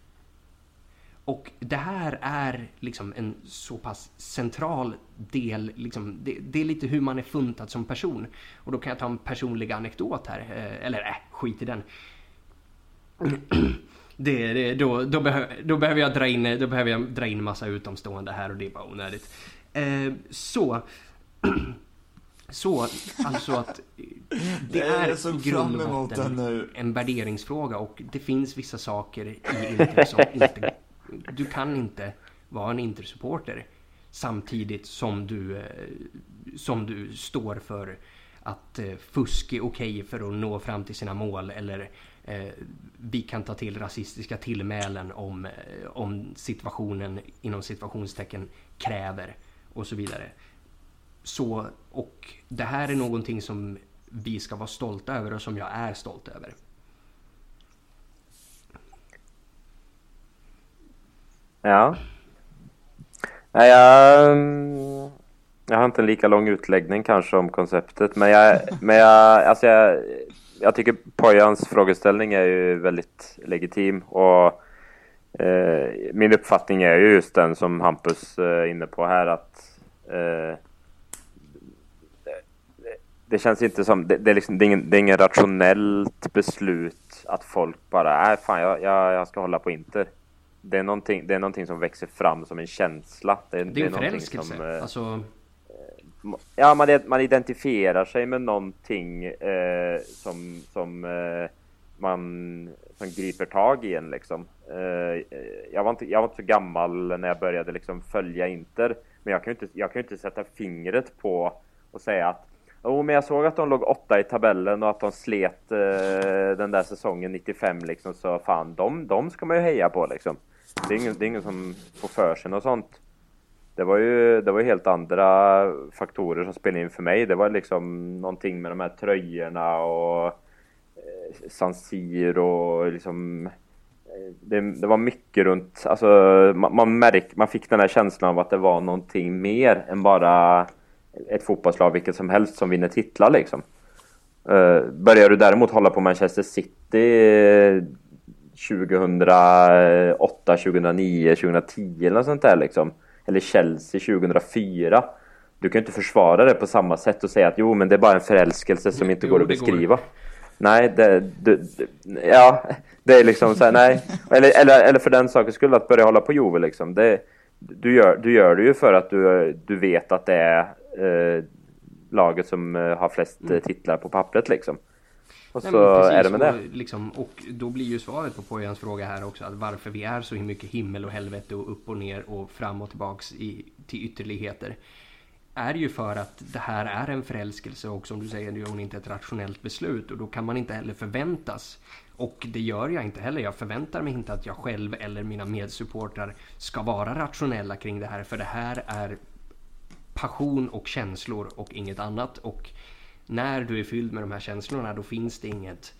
Och det här är liksom en så pass central del, liksom, det, det, är lite hur man är funtad som person. Och då kan jag ta en personlig anekdot här, eh, eller äh, skit i den. Det, det, då, då, behö, då, behöver jag dra in, då behöver jag dra in massa utomstående här och det är bara onödigt. Eh, så, så, alltså att det är i grund och botten en värderingsfråga och det finns vissa saker i Inter som inte du kan inte vara en Inter-supporter samtidigt som du, eh, som du står för att eh, fusk är okej okay för att nå fram till sina mål eller eh, vi kan ta till rasistiska tillmälen om, eh, om situationen inom situationstecken kräver och så vidare. Så, och det här är någonting som vi ska vara stolta över och som jag är stolt över. Ja. Nej, jag, mm, jag har inte en lika lång utläggning kanske om konceptet, men jag, men jag, alltså jag, jag tycker Pojans frågeställning är ju väldigt legitim och eh, min uppfattning är ju just den som Hampus är inne på här att eh, det känns inte som, det, det, är liksom, det, är ingen, det är ingen rationellt beslut att folk bara, nej fan jag, jag, jag ska hålla på Inter. Det är, någonting, det är någonting som växer fram som en känsla. Det är, det är en förälskelse. Som, eh, alltså... Ja, man, man identifierar sig med någonting eh, som, som eh, man som griper tag i en liksom. Eh, jag, var inte, jag var inte så gammal när jag började liksom följa Inter, men jag kan ju inte, jag kan inte sätta fingret på och säga att Jo, men jag såg att de låg åtta i tabellen och att de slet eh, den där säsongen 95 liksom. Så fan, de, de ska man ju heja på liksom. Det är ingen, det är ingen som får för sig något sånt. Det var ju det var helt andra faktorer som spelade in för mig. Det var liksom någonting med de här tröjorna och eh, San Siro och liksom eh, det, det, var mycket runt, alltså man, man, märk, man fick den här känslan av att det var någonting mer än bara ett fotbollslag vilket som helst som vinner titlar liksom. Uh, börjar du däremot hålla på Manchester City 2008, 2009, 2010 eller något sånt där liksom. Eller Chelsea 2004. Du kan inte försvara det på samma sätt och säga att jo men det är bara en förälskelse som inte jo, går att beskriva. Går. Nej, det, det, det, ja, det är liksom så här, nej. Eller, eller, eller för den sakens skull att börja hålla på Juve liksom. Det, du, gör, du gör det ju för att du, du vet att det är eh, laget som eh, har flest mm. titlar på pappret liksom. Och Nej, så precis, är det med och, det. Liksom, och då blir ju svaret på Pojans fråga här också att varför vi är så mycket himmel och helvete och upp och ner och fram och tillbaks i, till ytterligheter. Är ju för att det här är en förälskelse och som du säger, det är inte ett rationellt beslut och då kan man inte heller förväntas. Och det gör jag inte heller. Jag förväntar mig inte att jag själv eller mina medsupportrar ska vara rationella kring det här. För det här är passion och känslor och inget annat. Och när du är fylld med de här känslorna då finns det inget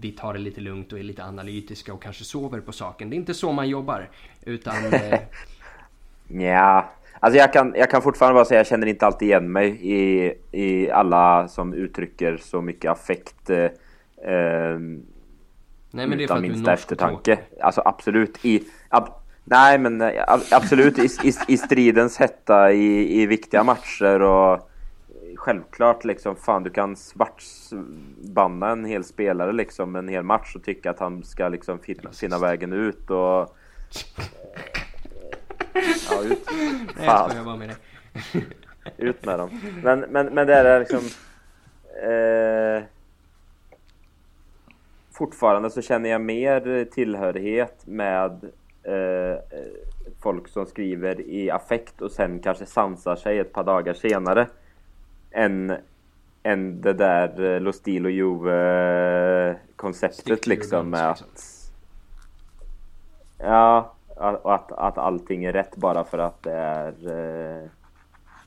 vi tar det lite lugnt och är lite analytiska och kanske sover på saken. Det är inte så man jobbar. Utan... Eh... ja, alltså jag kan, jag kan fortfarande bara säga jag känner inte alltid igen mig i, i alla som uttrycker så mycket affekt. Eh, Nej men det är för att minsta eftertanke. Alltså absolut. I, ab, Nej, men eh, absolut i, i, i stridens hetta i, i viktiga matcher och självklart liksom fan du kan svartsbanna en hel spelare liksom en hel match och tycka att han ska liksom finna, finna vägen ut och... Ja, ut. Nej, jag bara med dig. ut med dem. Men, men, men det är liksom... Eh, fortfarande så känner jag mer tillhörighet med eh, folk som skriver i affekt och sen kanske sansar sig ett par dagar senare. Än, än det där eh, Lo Stilo Juve konceptet liksom med att... Ja, och att, att allting är rätt bara för att det är... Eh,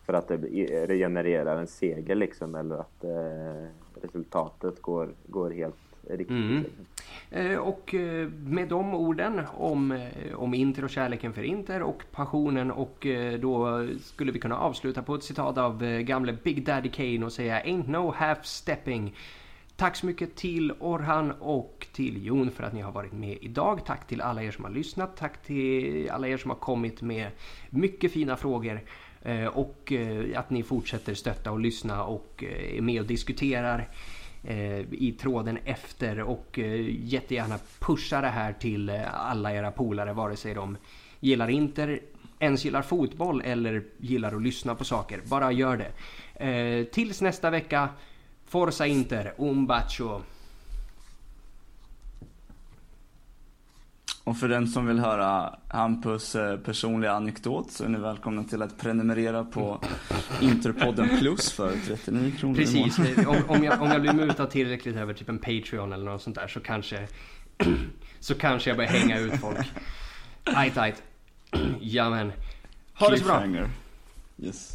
för att det regenererar en seger liksom eller att eh, resultatet går, går helt riktigt. Mm. Liksom. Eh, och eh, med de orden om, eh, om Inter och kärleken för Inter och passionen och då skulle vi kunna avsluta på ett citat av gamle Big Daddy Kane och säga Ain't no half stepping. Tack så mycket till Orhan och till Jon för att ni har varit med idag. Tack till alla er som har lyssnat. Tack till alla er som har kommit med mycket fina frågor. Och att ni fortsätter stötta och lyssna och är med och diskuterar Eh, i tråden efter och eh, jättegärna pusha det här till eh, alla era polare vare sig de gillar Inter, ens gillar fotboll eller gillar att lyssna på saker. Bara gör det. Eh, tills nästa vecka, Forza Inter, un bacio. Och för den som vill höra Hampus eh, personliga anekdot så är ni välkomna till att prenumerera på Interpodden Plus för 39 kronor Precis, om, om, jag, om jag blir mutad tillräckligt över typ en Patreon eller något sånt där så kanske så kanske jag börjar hänga ut folk. Ajt, ajt. Jamen. Ha det så bra. Yes.